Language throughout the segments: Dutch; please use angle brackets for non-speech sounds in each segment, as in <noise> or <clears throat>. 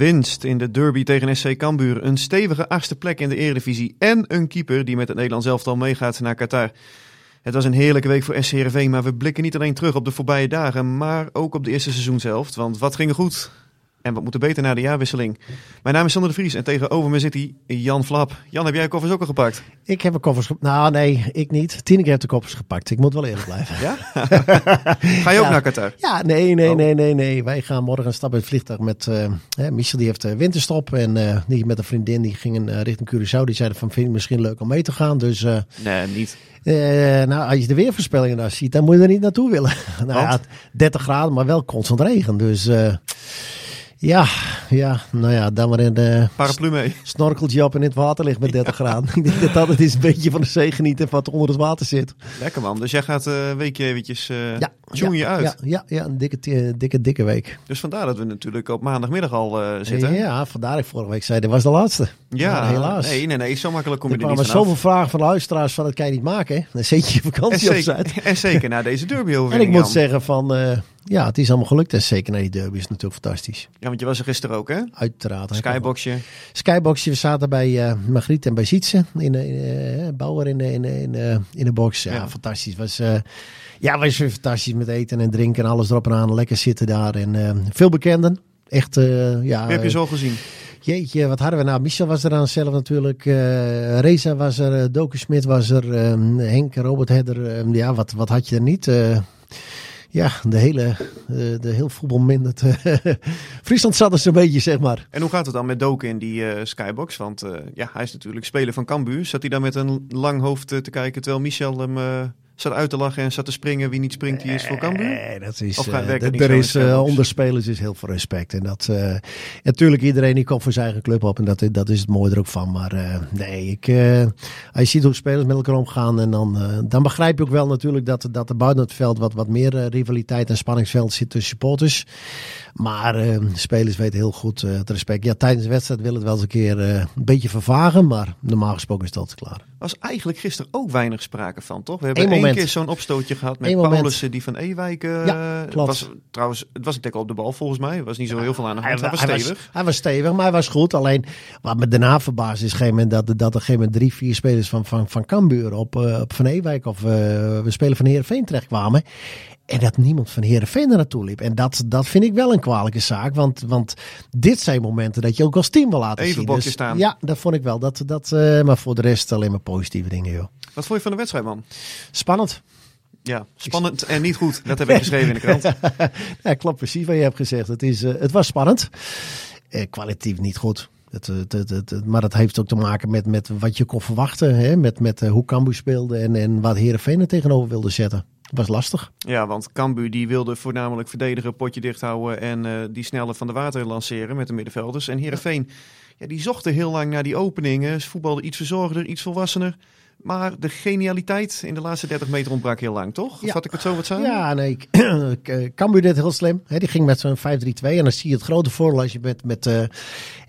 Winst in de derby tegen SC Cambuur. Een stevige achtste plek in de eredivisie. En een keeper die met het Nederlands elftal meegaat naar Qatar. Het was een heerlijke week voor SC Heerenveen, maar we blikken niet alleen terug op de voorbije dagen, maar ook op de eerste seizoenshelft. Want wat ging er goed? En wat moet er beter na de jaarwisseling? Mijn naam is Sander de Vries en tegenover me zit hij Jan Flap. Jan, heb jij koffers ook al gepakt? Ik heb een koffers gepakt. Nou, nee, ik niet. Tineke heeft de koffers gepakt. Ik moet wel eerlijk blijven. Ja? <laughs> Ga je ook <laughs> Ja. naar Qatar? Ja, nee, nee, Oh. nee, nee, nee. Wij gaan morgen een stap in het vliegtuig met... hè, Michel die heeft eh, winterstop. En eh, die met een vriendin die gingen eh, richting Curaçao. Die zeiden van, vind je het misschien leuk om mee te gaan? Dus, Nee, niet. nou, als je de weervoorspellingen daar ziet, dan moet je er niet naartoe willen. <laughs> nou ja, Want? 30 graden, maar wel constant regen. Dus... ja, ja, nou ja, dan maar in de Paraplu mee. snorkeltje op en in het water ligt met 30 graden. Ik denk dat dat het is een beetje van de zee genieten wat onder het water zit. Lekker man. Dus jij gaat eh, een weekje eventjes eh Ja, tune je ja, uit. Ja, ja, ja, een dikke, eh, dikke, dikke week. Dus vandaar dat we natuurlijk op maandagmiddag al eh, zitten. Ja, vandaar ik vorige week zei, dit was de laatste. Ja, helaas. Nee, nee, nee. Zo makkelijk kom er je er kwamen niet vanaf. zoveel vragen van luisteraars van dat kan je niet maken. hè. Dan zet je vakantie op uit. <laughs> en zeker na deze derby En ik moet zeggen van, eh, ja, het is allemaal gelukt. En zeker na die derby is natuurlijk fantastisch. Ja, want je was er gisteren ook, hè? Uiteraard. Skyboxje. Skyboxje, we zaten bij eh Margriet en bij Sietse. In de in, Bauer in de, in, de, in, de, in de box. Ja, Ja. fantastisch. Was, ja, was weer fantastisch met eten en drinken en alles erop en aan. Lekker zitten daar. En eh, veel bekenden. Echt, eh, ja. Wie heb je eh, zo gezien? Jeetje, wat hadden we nou? Michel was er aan zelf natuurlijk. Reza was er. Doku Smit was er. eh, Henk, Robert Hedder. eh, ja, wat, wat had je er niet? Ja, de hele, de heel voetbalminderd. <laughs> Friesland zat er zo'n beetje, zeg maar. En hoe gaat het dan met Doken in die eh, skybox? Want ja, hij is natuurlijk speler van Cambuur. Zat hij daar met een lang hoofd te kijken terwijl Michel hem zat uit te lachen en zat te springen? Wie niet springt, die is voor Cambuur? Nee, dat is. Of eh, gaat- er is eh, onder spelers is heel veel respect. En dat. eh, natuurlijk, iedereen die komt voor zijn eigen club op. En dat, dat is het mooie er ook van. Maar nee, ik, als je ziet hoe spelers met elkaar omgaan. En dan, dan begrijp je ook wel natuurlijk dat, dat er buiten het veld wat, wat meer rivaliteit en spanningsveld zit tussen supporters. Maar de spelers weten heel goed het respect. Ja, tijdens de wedstrijd wil het wel eens een keer een beetje vervagen. Maar normaal gesproken is altijd klaar. was eigenlijk gisteren ook weinig sprake van, toch? We hebben Eén één moment. keer zo'n opstootje gehad met. Paulussen die van Ewijk. eh, Ja, klopt. Was, trouwens, het was een tackle op de bal volgens mij. Er was niet zo heel veel aan de hand. Hij, wa- was stevig. hij was stevig, maar hij was goed. Alleen wat me daarna verbaasde is een gegeven moment dat, dat er op een gegeven moment drie, vier spelers van, van, van Cambuur op, eh, op Van Ewijk of eh, we spelen van Heerenveen terechtkwamen. En dat niemand van Heerenveen er naartoe liep. En dat, dat vind ik wel een kwalijke zaak. Want, want dit zijn momenten dat je ook als team wil laten Even zien. bokje Dus staan. Ja, dat vond ik wel. Dat, dat, eh, maar voor de rest alleen maar positieve dingen, joh. Wat vond je van de wedstrijd, man? Spannend. Ja, spannend en niet goed. Dat heb ik geschreven in de krant. <laughs> Ja, klopt precies wat je hebt gezegd. Het, is, eh, het was spannend. Eh, kwalitatief niet goed. Het, het, het, maar dat heeft ook te maken met, met wat je kon verwachten. Hè? Met, met hoe Cambuur speelde en, en wat Heerenveen er tegenover wilde zetten. Was lastig. Ja, want Cambuur die wilde voornamelijk verdedigen, potje dicht houden en eh, die sneller van de water lanceren met de middenvelders. En Heerenveen, ja, die zochten heel lang naar die openingen. Ze voetbalden iets verzorgder, iets volwassener. Maar de genialiteit in de laatste 30 meter ontbrak heel lang, toch? Of Ja. had ik het zo wat samen? Ja, nee. K- <clears throat> Cambuur deed heel slim. Hè? Die ging met zo'n 5-3-2. En dan zie je het grote voordeel als je met, met, eh,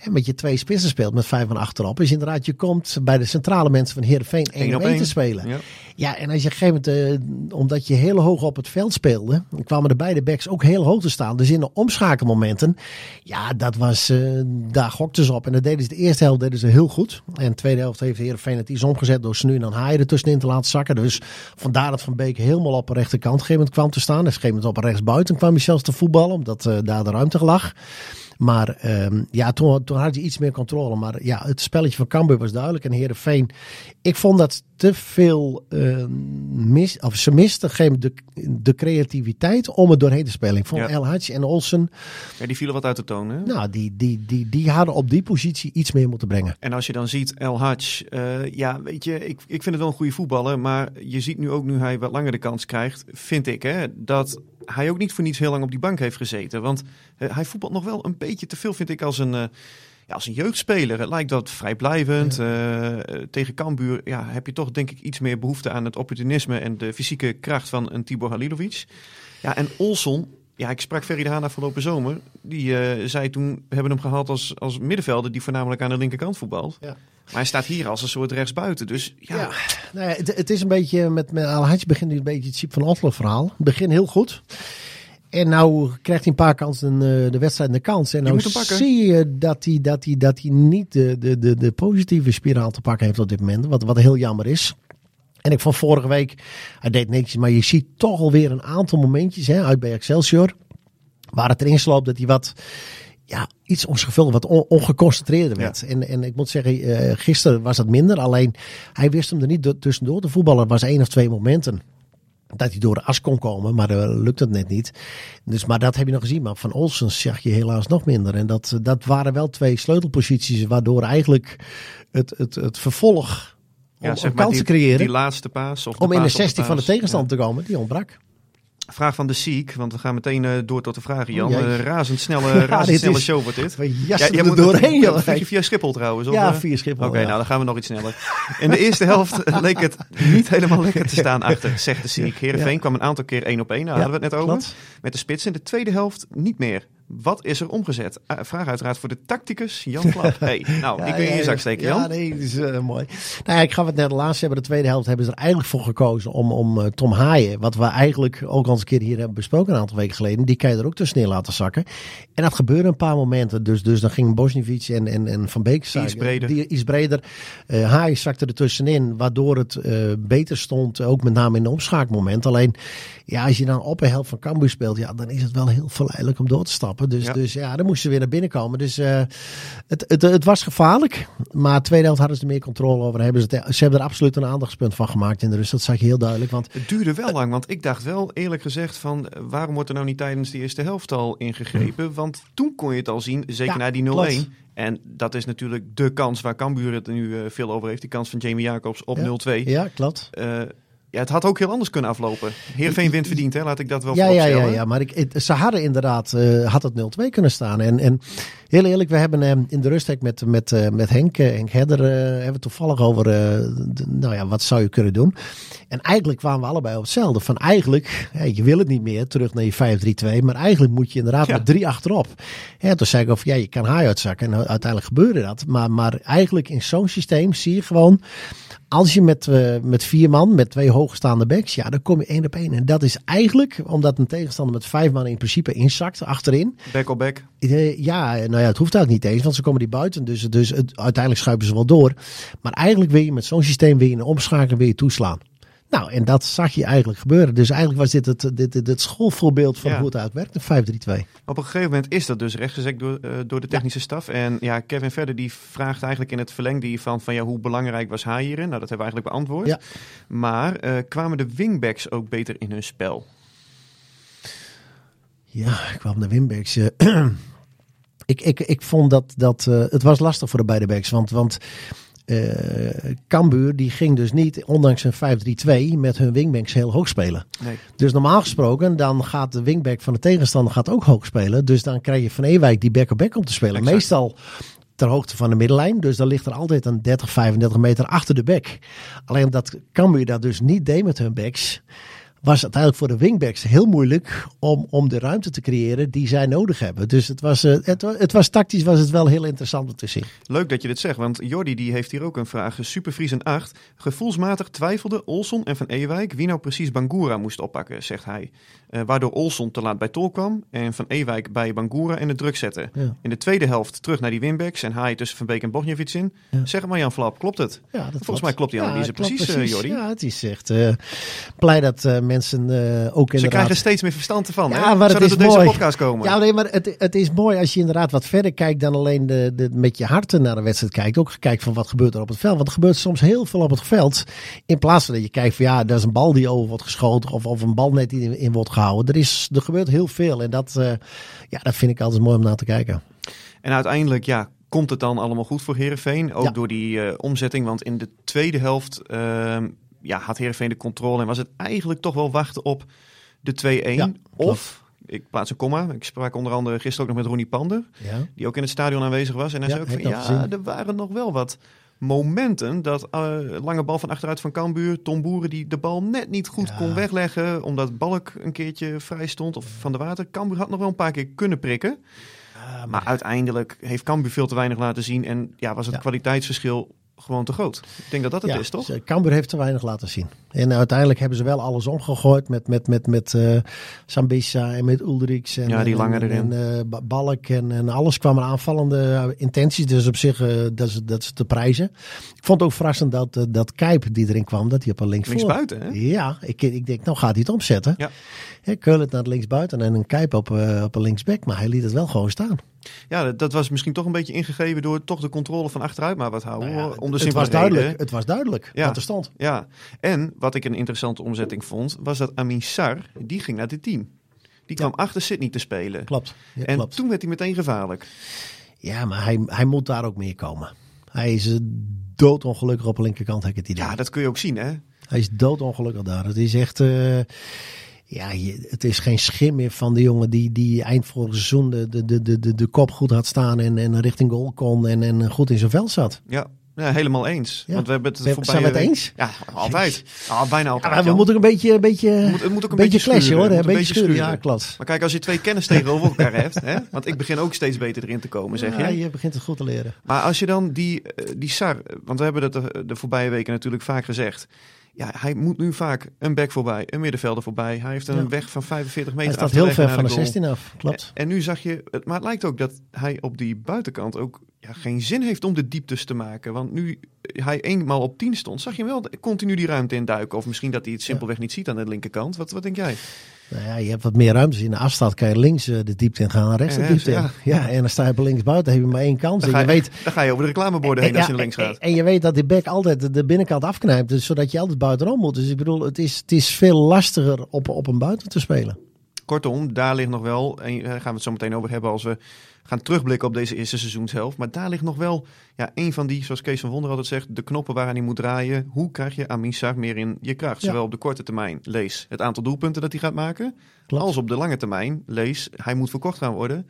hè, met je twee spitsen speelt. Met vijf van achterop. Is inderdaad, je komt bij de centrale mensen van Heerenveen 1 Eén op 1 te spelen. Ja. Ja, en als je op een gegeven moment, eh, omdat je heel hoog op het veld speelde, kwamen de beide backs ook heel hoog te staan. Dus in de omschakelmomenten, ja, dat was, eh, daar gokten ze op. En dat deden ze de eerste helft deden ze heel goed. En de tweede helft heeft Heerenveen het iets omgezet door nu en dan Haaien er tussenin te laten zakken. Dus vandaar dat Van Beek helemaal op de rechterkant op een gegeven moment kwam te staan. En op een gegeven moment op rechtsbuiten kwam hij zelfs te voetballen, omdat eh, daar de ruimte lag. Maar ehm, ja, toen, toen had hij iets meer controle. Maar ja, het spelletje van Cambuur was duidelijk. En Heerenveen, ik vond dat te veel ehm, mis, of ze misten geen de, de creativiteit om het doorheen te spelen. Ik vond Ja. El Hadji en Olsen, Ja, die vielen wat uit de toon. Hè? nou, die, die, die, die hadden op die positie iets meer moeten brengen. En als je dan ziet El Hadj, eh, ja, weet je, ik, ik vind het wel een goede voetballer. Maar je ziet nu ook, nu hij wat langer de kans krijgt, vind ik, hè, dat hij ook niet voor niets heel lang op die bank heeft gezeten. Want eh, hij voetbalt nog wel een beetje te veel, vind ik, als een, eh, ja, als een jeugdspeler. Het lijkt dat vrijblijvend. Eh, eh, tegen Cambuur ja, heb je toch, denk ik, iets meer behoefte aan het opportunisme en de fysieke kracht van een Tibor Halilovic. Ja, en Olson, ja, ik sprak Ferry de Haan afgelopen zomer. Die zei toen, we hebben hem gehaald als, als middenvelder die voornamelijk aan de linkerkant voetbalt. Ja. Maar hij staat hier als een soort rechtsbuiten. Dus ja, Ja, nou ja, het, het is een beetje, met, met Al begint nu een beetje het Siep van Otlo verhaal. Het begin heel goed. En nou krijgt hij een paar kansen eh, de wedstrijd in de kans. En nou zie je dat hij, dat hij, dat hij niet de, de, de, de positieve spiraal te pakken heeft op dit moment. Wat, wat heel jammer is. En ik vond vorige week, hij deed netjes, maar je ziet toch alweer een aantal momentjes hè, uit bij Excelsior. Waar het erin sloopt dat hij wat, ja, iets ongevuld, wat on- ongeconcentreerder werd. En, en ik moet zeggen, eh, gisteren was dat minder. Alleen hij wist hem er niet do- tussendoor te voetballen. Er was één of twee momenten dat hij door de as kon komen, maar uh, lukt het net niet. Dus, maar dat heb je nog gezien. Maar van Olsen zag je helaas nog minder. En dat, dat waren wel twee sleutelposities, waardoor eigenlijk het, het, het vervolg om, ja, zeg maar kansen die, creëren, die laatste paas. Of de om in de paas op 16 van de paas. tegenstander te komen, die ontbrak. Vraag van de Siek, want we gaan meteen eh, door tot de vragen, Jan. O, jee. Eh, razendsnelle, <laughs> Ja, razendsnelle is- show wordt dit. <laughs> We Ja, jij er moet doorheen, joh. Je via Schiphol trouwens? of, Ja, eh? via Schiphol, Oké, ja. nou dan gaan we nog iets sneller. In de eerste helft <laughs> leek het niet helemaal lekker te staan achter, zegt de Siek. Heerenveen kwam een aantal keer één op één, daar hadden we het net over. klopt. Met de spits in de tweede helft niet meer. Wat is er omgezet? Ah, vraag uiteraard voor de tacticus Jan Klap. <laughs> Hey, nou, die kun je in je zak steken, Jan. Ja, nee, dat is eh, mooi. Nou ja, ik gaf het net de laatste hebben. De tweede helft hebben ze er eigenlijk voor gekozen om, om eh, Tom Haaien, wat we eigenlijk ook al eens een keer hier hebben besproken een aantal weken geleden, die kan je er ook tussenin laten zakken. En dat gebeurde een paar momenten. Dus, dus dan ging Bosniewicz en, en, en Van Beek Iets breder. Die, iets breder. Eh Haaien zakte er tussenin, waardoor het eh, beter stond, ook met name in de omschaakmoment. Alleen, ja, als je dan op een helft van Cambuur speelt, ja, dan is het wel heel verleidelijk om door te stappen. Dus Ja. dus, ja dan moesten ze weer naar binnen komen. Dus eh, het, het, het was gevaarlijk. Maar de tweede helft hadden ze er meer controle over. Hebben ze, het, ze hebben er absoluut een aandachtspunt van gemaakt in de rust. Dat zag je heel duidelijk. Want Het duurde wel lang, want ik dacht wel eerlijk gezegd van eh, waarom wordt er nou niet tijdens de eerste helft al ingegrepen? Want toen kon je het al zien, zeker Ja, na die 0-1. klopt. En dat is natuurlijk de kans waar Cambuur het nu eh, veel over heeft. Die kans van Jamie Jacobs op Ja. 0-2. ja, klopt. Eh, ja, het had ook heel anders kunnen aflopen. Heerenveen wint verdiend, hè? laat ik dat wel Ja, ja, ja, ja, maar ik, het- ze hadden inderdaad, eh, had het 0-2 kunnen staan. En, en heel eerlijk, we hebben eh, in de rustek met, met, eh, met Henk, eh, Henk Hedder, eh, hebben we toevallig over, de- nou ja, wat zou je kunnen doen? En eigenlijk kwamen we allebei op hetzelfde. Van eigenlijk, je wil het niet meer, terug naar je 5-3-2, maar eigenlijk moet je inderdaad Ja. met drie achterop. Hè, toen zei ik of ja, je kan haai uitzakken en uiteindelijk gebeurde dat. Maar, maar eigenlijk in zo'n systeem zie je gewoon, als je met, met vier man, met twee hoogstaande backs, ja, dan kom je één op één. En dat is eigenlijk, omdat een tegenstander met vijf man in principe inzakt achterin. Back op back. Eh, ja, nou ja, het hoeft eigenlijk niet eens, want ze komen die buiten. Dus, dus het, uiteindelijk schuiven ze wel door. Maar eigenlijk wil je met zo'n systeem weer in de omschakeling weer toeslaan. Nou, en dat zag je eigenlijk gebeuren. Dus eigenlijk was dit het, dit, dit, het schoolvoorbeeld van Ja. hoe het uitwerkt, een 5-3-2. Op een gegeven moment is dat dus rechtgezet door, eh, door de technische staf. En ja, Kevin Verder die vraagt eigenlijk in het verlengde hiervan van ja, hoe belangrijk was hij hierin? Nou, dat hebben we eigenlijk beantwoord. Ja. Maar eh, kwamen de wingbacks ook beter in hun spel? Ja, ik kwam Wimbeks. eh, <clears throat> ik, ik, ik vond dat, dat eh, het was lastig voor de beide backs. Want, want Cambuur die ging dus niet, ondanks een 5-3-2, met hun wingbacks heel hoog spelen. Nee. Dus normaal gesproken, dan gaat de wingback van de tegenstander gaat ook hoog spelen. Dus dan krijg je Van Ewijk die back-op-back om te spelen. Exact. Meestal ter hoogte van de middenlijn. Dus dan ligt er altijd een 30, 35 meter achter de back. Alleen dat Cambuur dat dus niet deed met hun backs. Was uiteindelijk voor de wingbacks heel moeilijk om, om de ruimte te creëren die zij nodig hebben. Dus het was, eh, het, wa- het was tactisch was het wel heel interessant om te zien. Leuk dat je dit zegt, want Jordi die heeft hier ook een vraag. Supervries en 8. Gevoelsmatig twijfelde Olson en Van Ewijk wie nou precies Bangura moest oppakken, zegt hij. Eh, waardoor Olson te laat bij Tol kwam en Van Ewijk bij Bangura en de druk zette. Ja. In de tweede helft terug naar die winbacks en haai tussen Van Beek en Bogniewicz in. Ja. Zeg het maar Jan Flap, klopt het? Ja, dat Volgens mij klopt die analyse klopt precies, eh, Jordi. Ja, het is echt blij dat mensen eh, ook Ze inderdaad... krijgen steeds meer verstand ervan. Ja, hè? maar het is door deze mooi. podcast komen? Ja, nee, maar het, het is mooi als je inderdaad wat verder kijkt dan alleen de, de, met je harten naar de wedstrijd kijkt. Ook kijkt van wat gebeurt er op het veld. Want er gebeurt soms heel veel op het veld. In plaats van dat je kijkt van ja, dat is een bal die over wordt geschoten. Of, of een bal net die in, in wordt gehouden. Er, is, er gebeurt heel veel. En dat, eh, ja, dat vind ik altijd mooi om naar te kijken. En uiteindelijk, ja, komt het dan allemaal goed voor Herenveen? Ook Ja. door die eh, omzetting, want in de tweede helft ehm, ja, had Herenveen de controle en was het eigenlijk toch wel wachten op de 2-1. Ja, of, ik plaats een komma, ik sprak onder andere gisteren ook nog met Ronnie Pander, Ja. die ook in het stadion aanwezig was. En hij Ja, zei ook van, ja, gezien. er waren nog wel wat momenten dat eh, lange bal van achteruit van Cambuur, Tom Boeren die de bal net niet goed Ja. kon wegleggen, omdat Balk een keertje vrij stond of van de water. Cambuur had nog wel een paar keer kunnen prikken. Maar uiteindelijk heeft Cambuur veel te weinig laten zien. En ja, was het Ja. kwaliteitsverschil gewoon te groot. Ik denk dat dat het Ja, is, toch? Cambuur heeft te weinig laten zien. En uiteindelijk hebben ze wel alles omgegooid met, met, met, met eh, Sambisa en met Ulrichs. En, Ja, die en- lange en, eh, Ba- Balk en, en alles kwam er aanvallende eh, intenties. Dus op zich, dat, is, dat is te prijzen. Ik vond het ook verrassend dat, dat Kijp die erin kwam, dat hij op een links Links buiten, hè? Ja, ik, ik denk, nou gaat hij het omzetten. Ja. Hè, Keulen naar linksbuiten en een Kijp op, op een linksback. Maar hij liet het wel gewoon staan. Ja, dat, dat was misschien toch een beetje ingegeven door toch de controle van achteruit maar wat houden. Nou ja, om de het, was duidelijk, het was duidelijk Ja. wat er stond. Ja, en wat ik een interessante omzetting vond, was dat Amin Sar, die ging naar dit team. Die kwam achter Sydney te spelen. Klopt. Ja, en klopt. toen werd hij meteen gevaarlijk. Ja, maar hij, hij moet daar ook meer komen. Hij is doodongelukkig op de linkerkant, heb ik het idee. Ja, dat kun je ook zien, hè? Hij is doodongelukkig daar. Het is echt... eh, ja, je- het is geen schim meer van de jongen die, die eind vorig seizoen de, de, de, de, de, de kop goed had staan en, en richting goal kon en, en goed in zijn veld zat. Ja, ja helemaal eens. Ja. Want we hebben het Ben- voorbije zijn we het eens? Ja, altijd. Ah, bijna Ja, altijd. maar we moeten ook een beetje, een beetje, Het moet, het moet ook een beetje, beetje, clashen hoor. Een beetje schuren, ja klopt. Maar kijk, als je twee kennis tegenover elkaar hebt, hè, want ik begin ook steeds beter erin te komen, zeg Ja, je. je begint het goed te leren. Maar als je dan die, eh, die Sar, want we hebben dat de, de voorbije weken natuurlijk vaak gezegd. Ja, hij moet nu vaak een back voorbij, een middenvelder voorbij. Hij heeft een Ja. weg van 45 Hij meter staat af te heel leggen ver van de goal. 16 af. Klopt. En, en nu zag je, het, maar het lijkt ook dat hij op die buitenkant ook ja, geen zin heeft om de dieptes te maken. Want nu hij eenmaal op 10 stond, zag je hem wel continu die ruimte induiken. Of misschien dat hij het simpelweg niet ziet aan de linkerkant. Wat, wat denk jij? Nou ja, je hebt wat meer ruimtes. In de afstand kan je links eh, de diepte in gaan, rechts de diepte in. ja. En dan sta je op links buiten, heb je maar één kans. Dan ga je je, weet, dan ga je over de reclameborden heen als je naar links gaat. En je weet dat die back altijd de- de binnenkant afknijpt, dus zodat je altijd buitenom moet. Dus ik bedoel, het is, het is veel lastiger op, op een buiten te spelen. Kortom, daar ligt nog wel, en daar gaan we het zo meteen over hebben als we gaan terugblikken op deze eerste seizoenshelft. Maar daar ligt nog wel ja, een van die, zoals Kees van Wonder altijd zegt, de knoppen waar hij moet draaien. Hoe krijg je Amin Sarr meer in je kracht? Ja. Zowel op de korte termijn, lees het aantal doelpunten dat hij gaat maken. Klopt. Als op de lange termijn, lees hij moet verkocht gaan worden.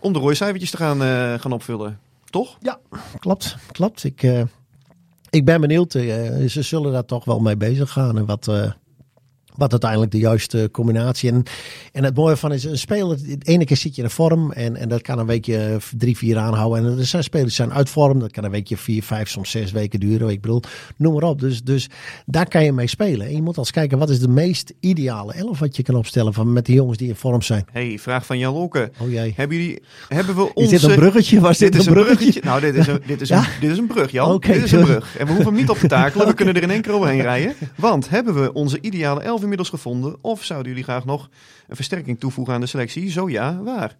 Om de rooicijfertjes te gaan, eh, gaan opvullen. Toch? Ja, klopt. Klopt. Ik, eh, ik ben benieuwd. eh, ze zullen daar toch wel mee bezig gaan. En wat, wat uiteindelijk de juiste combinatie. En, en het mooie van is, een speler, de ene keer zit je in een vorm. En, en dat kan een weekje drie, vier aanhouden. En er zijn spelers die zijn uit vorm. Dat kan een weekje vier, vijf, soms zes weken duren. Ik bedoel, noem maar op. Dus, dus daar kan je mee spelen. En je moet als kijken, wat is de meest ideale elf wat je kan opstellen van, met de jongens die in vorm zijn. hey, vraag van Jan Lolke. Oh jee. Hebben jullie, hebben we Is onze... dit een bruggetje? Was dit, Dit is een bruggetje? bruggetje. Nou, dit is een, <laughs> dit is een, dit is een brug, Jan. Dit is een sorry. brug. En we hoeven hem niet op te takelen. We kunnen er in één keer overheen rijden. Want hebben we onze ideale elf inmiddels gevonden? Of zouden jullie graag nog een versterking toevoegen aan de selectie? Zo ja, waar?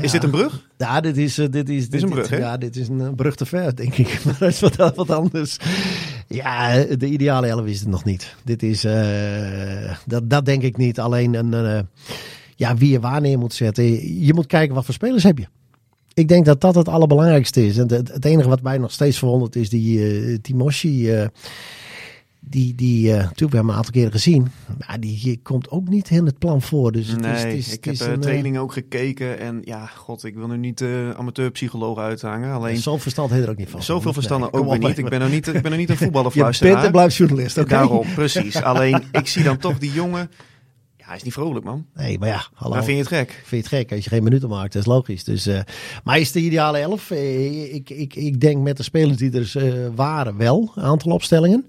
Is dit een brug? Ja, dit is, eh, dit is, dit een brug? Ja, dit is een eh, brug te ver, denk ik. <laughs> Maar dat is wat, wat anders. Ja, de ideale elf is het nog niet. Dit is, eh, dat, dat denk ik niet. Alleen een, ja, wie je waar neer moet zetten. Je moet kijken wat voor spelers heb je. Ik denk dat dat het allerbelangrijkste is. En het, het enige wat mij nog steeds verwondert is die eh Timoshi. Die, die eh, natuurlijk, we hebben hem een aantal keren gezien. Maar die, die komt ook niet in het plan voor. Dus het nee, is, het is, ik het heb is eh, eh, training ook gekeken. En ja, god, ik wil nu niet uh, amateurpsycholoog uithangen. Alleen Zo'n verstand heeft er ook niet van. zoveel verstand Nee, ook op, niet. Ik ben er niet, ik ben er niet een <laughs> Je voetballerfluisteraar. bent en blijft journalist, oké? Daarom, precies. <laughs> Alleen, ik zie dan toch die jongen... Ja, hij is niet vrolijk, man. Nee, maar ja, hallo. Maar vind je het gek? Vind je het gek als je geen minuten maakt? Dat is logisch. Dus, eh, maar is de ideale elf? Ik, ik, ik denk met de spelers die er waren wel, een aantal opstellingen.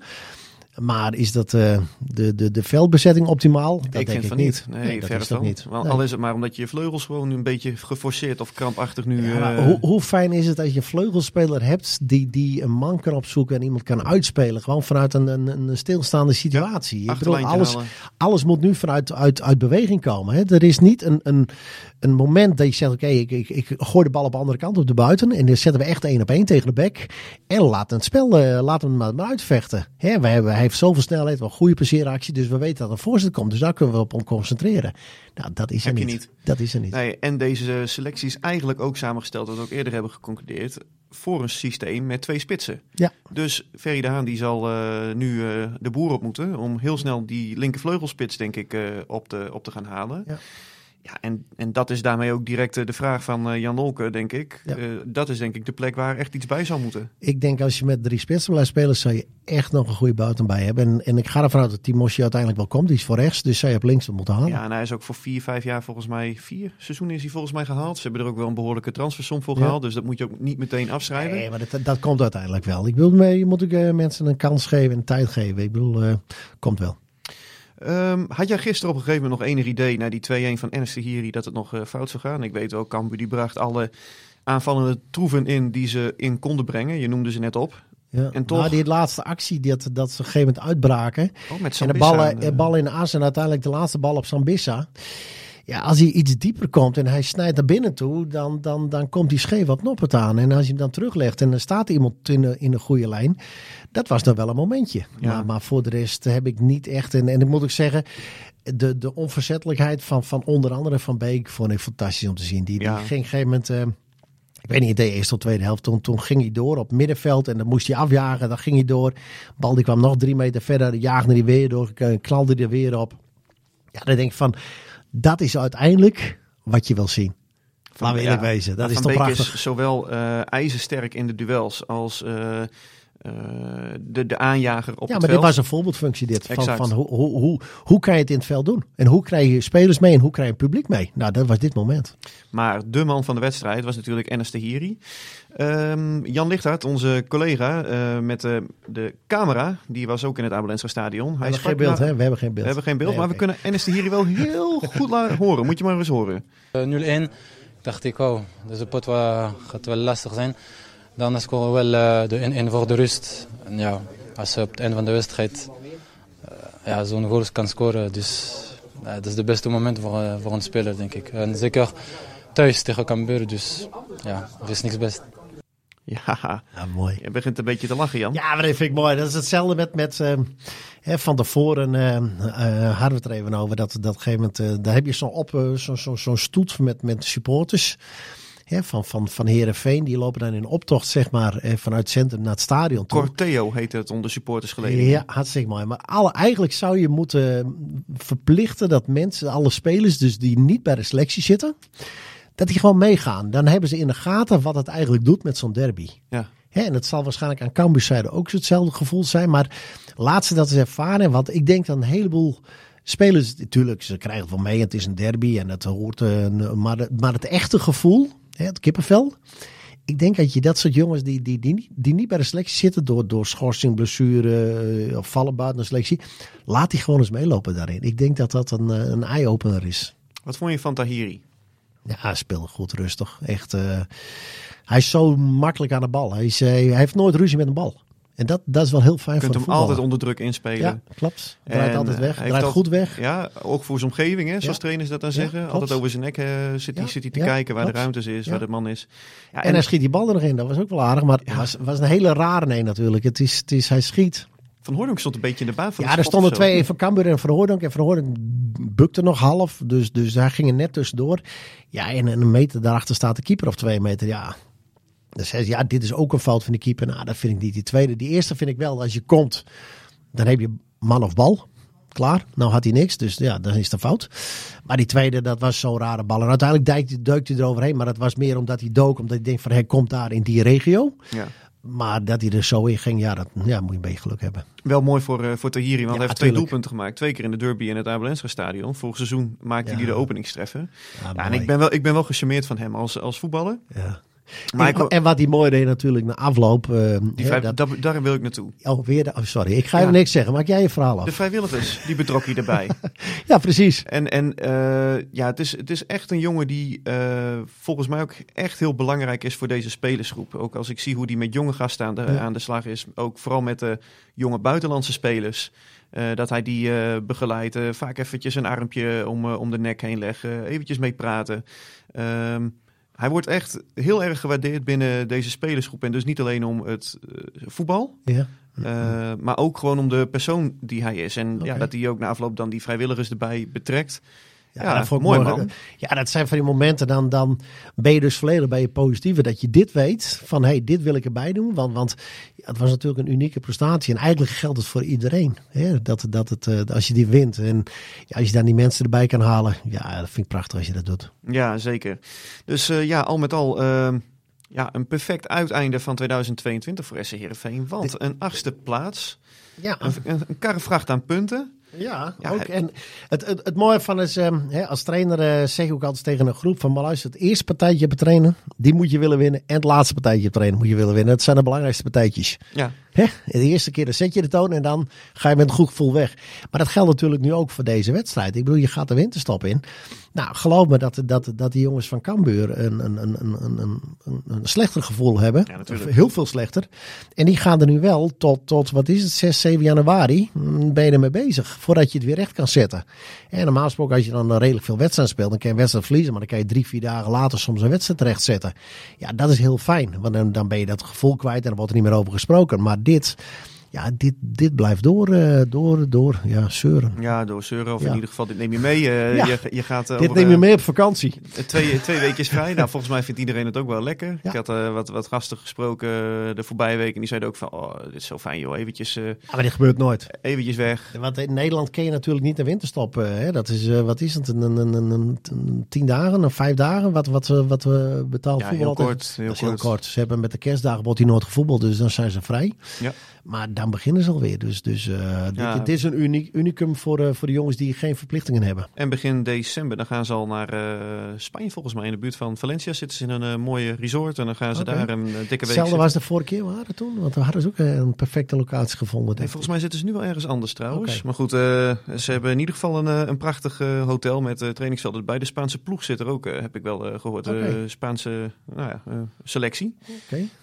Maar is dat eh, de, de, de veldbezetting optimaal? Dat ik denk vind ik van niet. niet. Nee, dat verder is dat niet. Nee. Al is het maar omdat je vleugels gewoon nu een beetje geforceerd of krampachtig nu... Ja, eh, hoe, hoe fijn is het als je een vleugelspeler hebt die, die een man kan opzoeken en iemand kan uitspelen? Gewoon vanuit een, een, een stilstaande situatie. Ik bedoel, achterlijntje alles, halen. alles moet nu vanuit uit, uit beweging komen. Hè? Er is niet een, een, een moment dat je zegt: Oké, ik, ik, ik gooi de bal op de andere kant op de buiten. En dan zetten we echt één op één tegen de bek. En laten het spel eh, laten we hem maar uitvechten. Hè? Wij hebben, hij heeft zoveel snelheid, wel goede passeeractie. Dus we weten dat er voorzet komt. Dus daar kunnen we op concentreren. Nou, dat is er niet. niet. Dat is er niet. Nee, en deze selectie is eigenlijk ook samengesteld, wat we ook eerder hebben geconcludeerd, voor een systeem met twee spitsen. Ja. Dus Ferry de Haan die zal eh, nu eh, de boer op moeten om heel snel die linkervleugelspits, denk ik, eh, op, te, op te gaan halen. Ja. Ja, en, en dat is daarmee ook direct eh, de vraag van eh, Jan Olke, denk ik. Ja. Eh, dat is denk ik de plek waar echt iets bij zou moeten. Ik denk als je met drie spitsen blijft spelen, zou je echt nog een goede buiten bij hebben. En, en ik ga ervan uit dat Timosje uiteindelijk wel komt. Die is voor rechts, dus je op links moeten halen. Ja, en hij is ook voor vier, vijf jaar volgens mij, vier seizoenen is hij volgens mij gehaald. Ze hebben er ook wel een behoorlijke transfersom voor Ja. gehaald, dus dat moet je ook niet meteen afschrijven. Nee, maar dat, dat komt uiteindelijk wel. Ik bedoel, je moet ook eh, mensen een kans geven en tijd geven. Ik bedoel, komt wel. Ehm, had jij gisteren op een gegeven moment nog enig idee na die 2-1 van Ernst Hiri dat het nog eh, fout zou gaan? Ik weet ook, Cambuur die bracht alle aanvallende troeven in die ze in konden brengen. Je noemde ze net op. Ja. En toch- Maar die laatste actie, dat, dat ze op een gegeven moment uitbraken. Oh, met En de Sambisa ballen, en, de eh, bal in de as en uiteindelijk de laatste bal op Sambissa. Ja, als hij iets dieper komt en hij snijdt naar binnen toe, dan, dan, dan komt hij scheef op Noppert aan. En als je hem dan teruglegt en er staat iemand in de, in de goede lijn, dat was dan wel een momentje. Ja. Maar, maar voor de rest heb ik niet echt, en, en ik moet ook zeggen, de, de onverzettelijkheid van, van onder andere Van Beek vond ik fantastisch om te zien. Die, Ja. die ging op een gegeven moment... eh, ik weet niet, de eerste tot tweede helft. Toen, toen ging hij door op middenveld en dan moest hij afjagen. Dan ging hij door. Bal die kwam nog drie meter verder. Jaagde hij weer door. k- Knalde hij er weer op. Ja, dan denk ik van, dat is uiteindelijk wat je wil zien. Laten we eerlijk ja, wezen. Dat Van is toch prachtig. is zowel eh ijzersterk in de duels als eh, de, de aanjager op Ja, het maar veld. dit was een voorbeeldfunctie dit. Van, Exact. van hoe, hoe, hoe, hoe kan je het in het veld doen? En hoe krijg je spelers mee en hoe krijg je het publiek mee? Nou, dat was dit moment. Maar de man van de wedstrijd was natuurlijk Enes Tahiri. Ehm Jan Lichthart, onze collega eh, met de, de camera, die was ook in het Abelensra stadion. We Hij hebben sprak geen beeld, hè? We hebben geen beeld. We hebben geen beeld, Nee, maar we kunnen Enes Tahiri wel heel <laughs> goed laten horen. Moet je maar eens horen. Eh, 0-1 dacht ik, oh, deze pot gaat wel lastig zijn. Dan scoren we wel eh, de 1-1 voor de rust. En ja, als je op het einde van de wedstrijd eh, ja, zo'n goal kan scoren, dus ja, dat is het beste moment voor, eh, voor een speler, denk ik. En zeker thuis tegen Cambuur, dus ja, er is niks best. Ja, Ja, mooi. je begint een beetje te lachen, Jan. Ja, maar dat vind ik mooi. Dat is hetzelfde met, met eh, hè, van tevoren eh eh, hadden we het er even over. Dat, dat gegeven moment, eh, daar heb je zo'n op, eh, zo, zo, zo'n stoet met, met supporters. Hè, van, van, van Herenveen, die lopen dan in optocht, zeg maar, eh, vanuit het centrum naar het stadion toe. Corteo heette het onder supporters geleden. Ja, hartstikke mooi. Maar alle, eigenlijk zou je moeten verplichten dat mensen, alle spelers, dus die niet bij de selectie zitten, dat die gewoon meegaan. Dan hebben ze in de gaten wat het eigenlijk doet met zo'n derby. Ja. En het zal waarschijnlijk aan Cambuurzijde ook hetzelfde gevoel zijn. Maar laat ze dat eens ervaren. Want ik denk dat een heleboel spelers, natuurlijk, ze krijgen het wel mee. Het is een derby en het hoort. maar, de- maar het echte gevoel, hè, het kippenvel. Ik denk dat je dat soort jongens die, die, die, niet- die niet bij de selectie zitten door, door schorsing, blessure eh, of vallen buiten de selectie. Laat die gewoon eens meelopen daarin. Ik denk dat dat een, eh, een eye-opener is. Wat vond je van Tahiri? Ja, hij speelde goed rustig. Echt, eh, hij is zo makkelijk aan de bal. Hij, is, hij heeft nooit ruzie met een bal. En dat, dat is wel heel fijn Je kunt voor hem altijd onder druk inspelen. Ja, klopt. Draait En, altijd weg. Draait goed weg. Ja, ook voor zijn omgeving, hè, zoals Ja. trainers dat dan Ja, zeggen. klopt. Altijd over zijn nek eh, zit, hij Ja, zit hij te kijken waar de ruimte is, waar de man is. Ja, En, hij schiet die bal er nog in. Dat was ook wel aardig. Maar het was, was een hele rare nee natuurlijk. Het is, het is, hij schiet. Van Hooydonk stond een beetje in de baan van Ja, de er stonden twee van Cambuur en Verhoordonk. En Verhoordonk bukte nog half. Dus, dus daar ging er net tussendoor. Ja, en een meter daarachter staat de keeper of twee meter. Ja. Dus hij zei, ja, dit is ook een fout van de keeper. Nou, dat vind ik niet. Die tweede, die eerste vind ik wel. Als je komt, Dan heb je man of bal. Klaar. Nou had hij niks, dus ja, dan is het fout. Maar die tweede, dat was zo'n rare bal. En uiteindelijk duikte hij eroverheen. Maar dat was meer omdat hij dook. Omdat hij denkt van, hij komt daar in die regio. Ja. Maar dat hij er zo in ging, ja, dat ja, moet je een beetje geluk hebben. Wel mooi voor, eh, voor Tahiri, want Ja, hij heeft twee doelpunten gemaakt. Twee keer in de derby in het Abelensra stadion. Vorig seizoen maakte Ja. hij de openingstreffer. Ja, en ik ben wel, ik ben wel gecharmeerd van hem als, als voetballer. Ja. Maar en, wat hij mooi deed natuurlijk na afloop. die hè, vijf, dat, daar, wil ik naartoe. oh, weer de- oh, sorry, ik ga je Ja. niks zeggen. Maak jij je verhaal af. De vrijwilligers, die betrok hij erbij. <laughs> Ja, precies. En, en eh, ja, het is, het is echt een jongen die eh, volgens mij ook echt heel belangrijk is voor deze spelersgroep. Ook als ik zie hoe die met jonge gasten aan de, Ja. aan de slag is. Ook vooral met de jonge buitenlandse spelers. eh, dat hij die begeleidt. vaak eventjes een armpje om, om de nek heen leggen. Eventjes mee praten. Ehm, hij wordt echt heel erg gewaardeerd binnen deze spelersgroep. En dus niet alleen om het eh, voetbal. Ja. Uh, maar ook gewoon om de persoon die hij is. En ja, dat hij ook na afloop dan die vrijwilligers erbij betrekt. Ja, dat vond ik mooi, man. Ja, dat zijn van die momenten, dan, dan ben je dus volledig bij je positieve. Dat je dit weet, van hé, hey, dit wil ik erbij doen. Want, want ja, het was natuurlijk een unieke prestatie. En eigenlijk geldt het voor iedereen. Hè? Dat, dat het, eh, als je die wint en ja, als je dan die mensen erbij kan halen. Ja, dat vind ik prachtig als je dat doet. Ja, zeker. Dus uh, ja, al met al uh, ja, een perfect uiteinde van 2022 voor SC Heerenveen. Want een achtste plaats, Ja, een, een, een karrevracht aan punten. Ja, Ja, ook. En het, het, het mooie van is, ehm, hè, als trainer eh, zeg ik ook altijd tegen een groep van, maar luister, het eerste partijtje op trainen, die moet je willen winnen. En het laatste partijtje op trainen moet je willen winnen. Dat zijn de belangrijkste partijtjes. Ja, Hè? De eerste keer dan zet je de toon en dan ga je met een goed gevoel weg. Maar dat geldt natuurlijk nu ook voor deze wedstrijd. Ik bedoel, je gaat de winterstop in. Nou, geloof me dat, dat, dat die jongens van Cambuur een, een, een, een, een, een, een slechter gevoel hebben. Ja. Heel veel slechter. En die gaan er nu wel tot, tot wat is het, 6, 7 januari, mm, ben je ermee bezig. Voordat je het weer recht kan zetten. En normaal gesproken, als je dan redelijk veel wedstrijden speelt, dan kan je een wedstrijd verliezen. Maar dan kan je drie, vier dagen later soms een wedstrijd rechtzetten. Ja, dat is heel fijn. Want dan, dan ben je dat gevoel kwijt en dan wordt er niet meer over gesproken. Maar dit, ja, dit, dit blijft door, eh, door, door, ja, zeuren. ja door Zeuren, of Ja. in ieder geval, dit neem je mee. eh, <laughs> Ja. je, je gaat eh, dit over, neem je mee op vakantie. Twee, twee weekjes vrij. Nou, volgens mij vindt iedereen het ook wel lekker. Ja. Ik had wat, wat gasten gesproken de voorbije week. En die zeiden ook van, oh, dit is zo fijn joh. Eventjes, maar dit gebeurt nooit. eventjes weg. Want in Nederland ken je natuurlijk niet de winterstop. Hè? Dat is, wat is het, een, een, een, een, een- een tien dagen, een vijf dagen, wat, wat, we- wat we betaald Ja, voetbal heel altijd- kort, heel dat is heel kort. kort. Ze hebben met de kerstdagen wordt hij nooit gevoetbald, dus dan zijn ze vrij. Ja. Maar beginnen ze alweer. Dus, dus eh, dit, Ja. dit is een uniek, unicum voor, eh, voor de jongens die geen verplichtingen hebben. En begin december, dan gaan ze al naar eh, Spanje volgens mij. In de buurt van Valencia zitten ze in een mooie resort. En dan gaan ze daar een dikke week Hetzelfde was de vorige keer waren toen. Want we hadden ze ook een perfecte locatie gevonden. Nee, volgens mij zitten ze nu wel ergens anders trouwens. Maar goed, ze hebben in ieder geval een, een prachtig hotel met trainingsvelden. Bij de Spaanse ploeg zit er ook, heb ik wel eh, gehoord, Oké. Spaanse nou ja, selectie.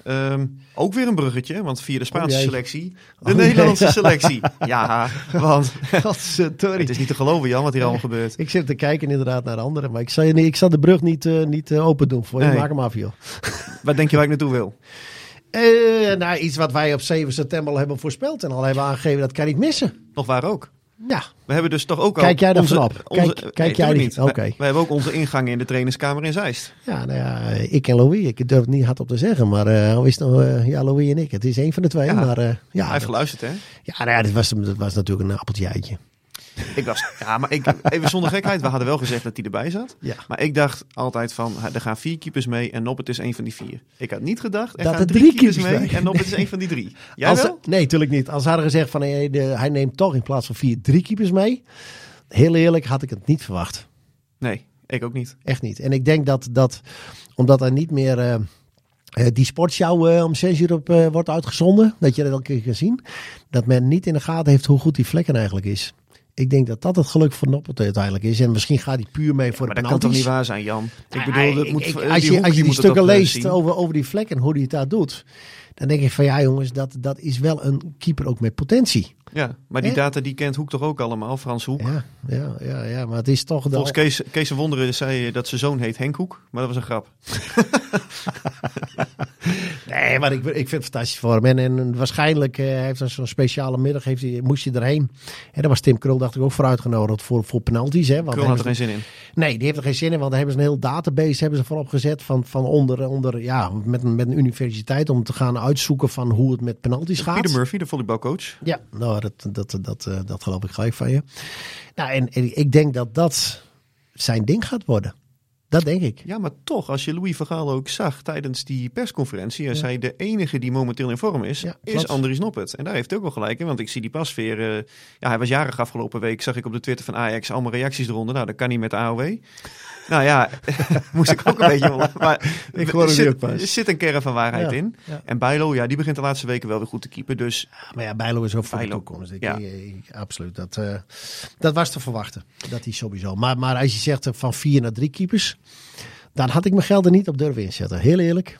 Ehm, ook weer een bruggetje, want via de Spaanse jee. selectie, de Oh, Nederlandse selectie. <laughs> Ja, want het is niet te geloven Jan wat hier allemaal gebeurt. Ik zit te kijken inderdaad naar anderen. Maar ik zal, je ik zal de brug niet, eh, niet eh, open doen voor je. Nee. Maak hem af, joh. <laughs> Waar denk je waar ik naartoe wil? Eh, nou, iets wat wij op 7 september al hebben voorspeld. En al hebben aangegeven, dat kan niet missen. Nog waar ook. Ja, We hebben dus toch ook al... Kijk jij daar onze- vanaf? onze- Kijk- nee, kijk jij niet? We- Oké. We, hebben ook onze ingang in de trainingskamer in Zeist. ja, nou ja, ik en Louis. Ik durf het niet hardop te zeggen. Maar eh hoe is het nou? ja, Louis en ik. Het is één van de twee. Ja. Maar eh, ja, Hij heeft geluisterd, hè? ja, nou ja dit, was, dit was natuurlijk een appeltje eitje. Ik was, ja, maar ik, even zonder gekheid, we hadden wel gezegd dat hij erbij zat. Ja. Maar ik dacht altijd van, er gaan vier keepers mee en Noppet is een van die vier. Ik had niet gedacht, er Dat gaan er drie drie keepers keepers mee mee. en Noppet is een van die drie. Jij Als, wel? nee, natuurlijk niet. Als ze hadden gezegd van hey, de, hij neemt toch in plaats van vier drie keepers mee. Heel eerlijk had ik het niet verwacht. Nee, ik ook niet. Echt niet. En ik denk dat, dat omdat er niet meer eh, eh, die sportshow eh, om zes uur op wordt uitgezonden, dat je dat elke keer kan zien, dat men niet in de gaten heeft hoe goed die vlekken eigenlijk is. Ik denk dat dat het geluk van Noppert uiteindelijk is. En misschien gaat hij puur mee voor Maar de dat kan toch niet waar zijn, Jan? Ik Ja, bedoel, dat moet, ik- die als je, hoek, als je die stukken eh, leest over, over die vlekken en hoe hij het daar doet, dan denk ik van ja jongens, dat, dat is wel een keeper ook met potentie. Ja, maar die data die kent Hoek toch ook allemaal, Frans Hoek. Ja, ja, ja, ja maar het is toch... de- Volgens Kees, Kees van Wonderen zei je dat zijn zoon heet Henk Hoek, maar dat was een grap. <laughs> Nee, maar ik, ik vind het fantastisch voor hem. En, en waarschijnlijk eh, heeft hij zo'n speciale middag, heeft hij, moest hij erheen. En daar was Tim Krul, dacht ik, ook voor uitgenodigd voor, voor penalties. Hè, want Krul had er geen zin in. Nee, die heeft er geen zin in, want daar hebben ze een heel database hebben ze voorop gezet van, van onder, onder ja, met, een- met een universiteit om te gaan uitzoeken van hoe het met penalties gaat. Peter Murphy, de volleybalcoach. Ja, nou, dat, dat, dat, dat, dat geloof ik gelijk van je. Nou, en, en ik denk dat dat zijn ding gaat worden. Dat denk ik. Ja, maar toch, als je Louis van Gaal ook zag tijdens die persconferentie, hij zei de enige die momenteel in vorm is, Ja, is. Andries Noppert. En daar heeft hij ook wel gelijk in, want ik zie die pas weer, eh, ja, hij was jarig afgelopen week, zag ik op de Twitter van Ajax allemaal reacties eronder. Nou, dat kan niet met de AOW. Nou ja, <laughs> moest ik ook een beetje om. Maar <laughs> Ik hoorde er ook zit, pas. er zit een kern van waarheid Ja, in. ja. En Bijlo, ja, die begint de laatste weken wel weer goed te keepen. Dus Maar ja, Bijlo is ook voor Bijlo. de toekomst. Ik, Ja. ik- ik- absoluut. Dat, eh, dat was te verwachten. Dat hij sowieso. Maar, maar als je zegt eh, van vier naar drie keepers, dan had ik mijn geld er niet op durven inzetten. Heel eerlijk.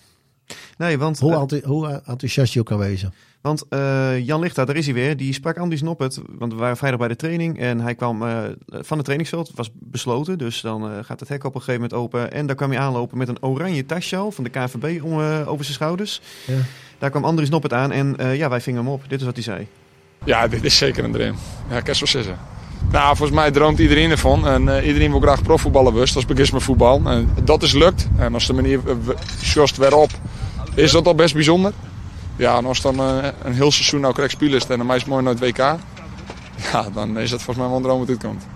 nee, want, Hoe, eh, enthousiast je ook kan wezen. Want eh, Jan Lichta, daar is hij weer. Die sprak Andries Noppert. Want we waren vrijdag bij de training. En hij kwam eh, van het trainingsveld. Het was besloten. Dus dan eh, gaat het hek op een gegeven moment open. En daar kwam hij aanlopen met een oranje tasje van de KNVB om, over zijn schouders. Ja. Daar kwam Andries Noppert aan. En eh, ja, wij vingen hem op. Dit is wat hij zei. Ja, dit is zeker een droom. Ja, ik kan zo zeggen. Nou, volgens mij droomt iedereen ervan. En eh, iedereen wil graag profvoetballen wust. Dat is bekend voetbal. En dat is lukt. En als de manier uh, op, is dat al best bijzonder. Ja, en als dan eh, een heel seizoen nou krijgt spelers en dan is mooi naar het WK. Ja, dan is het volgens mij wel een droom wat dit komt.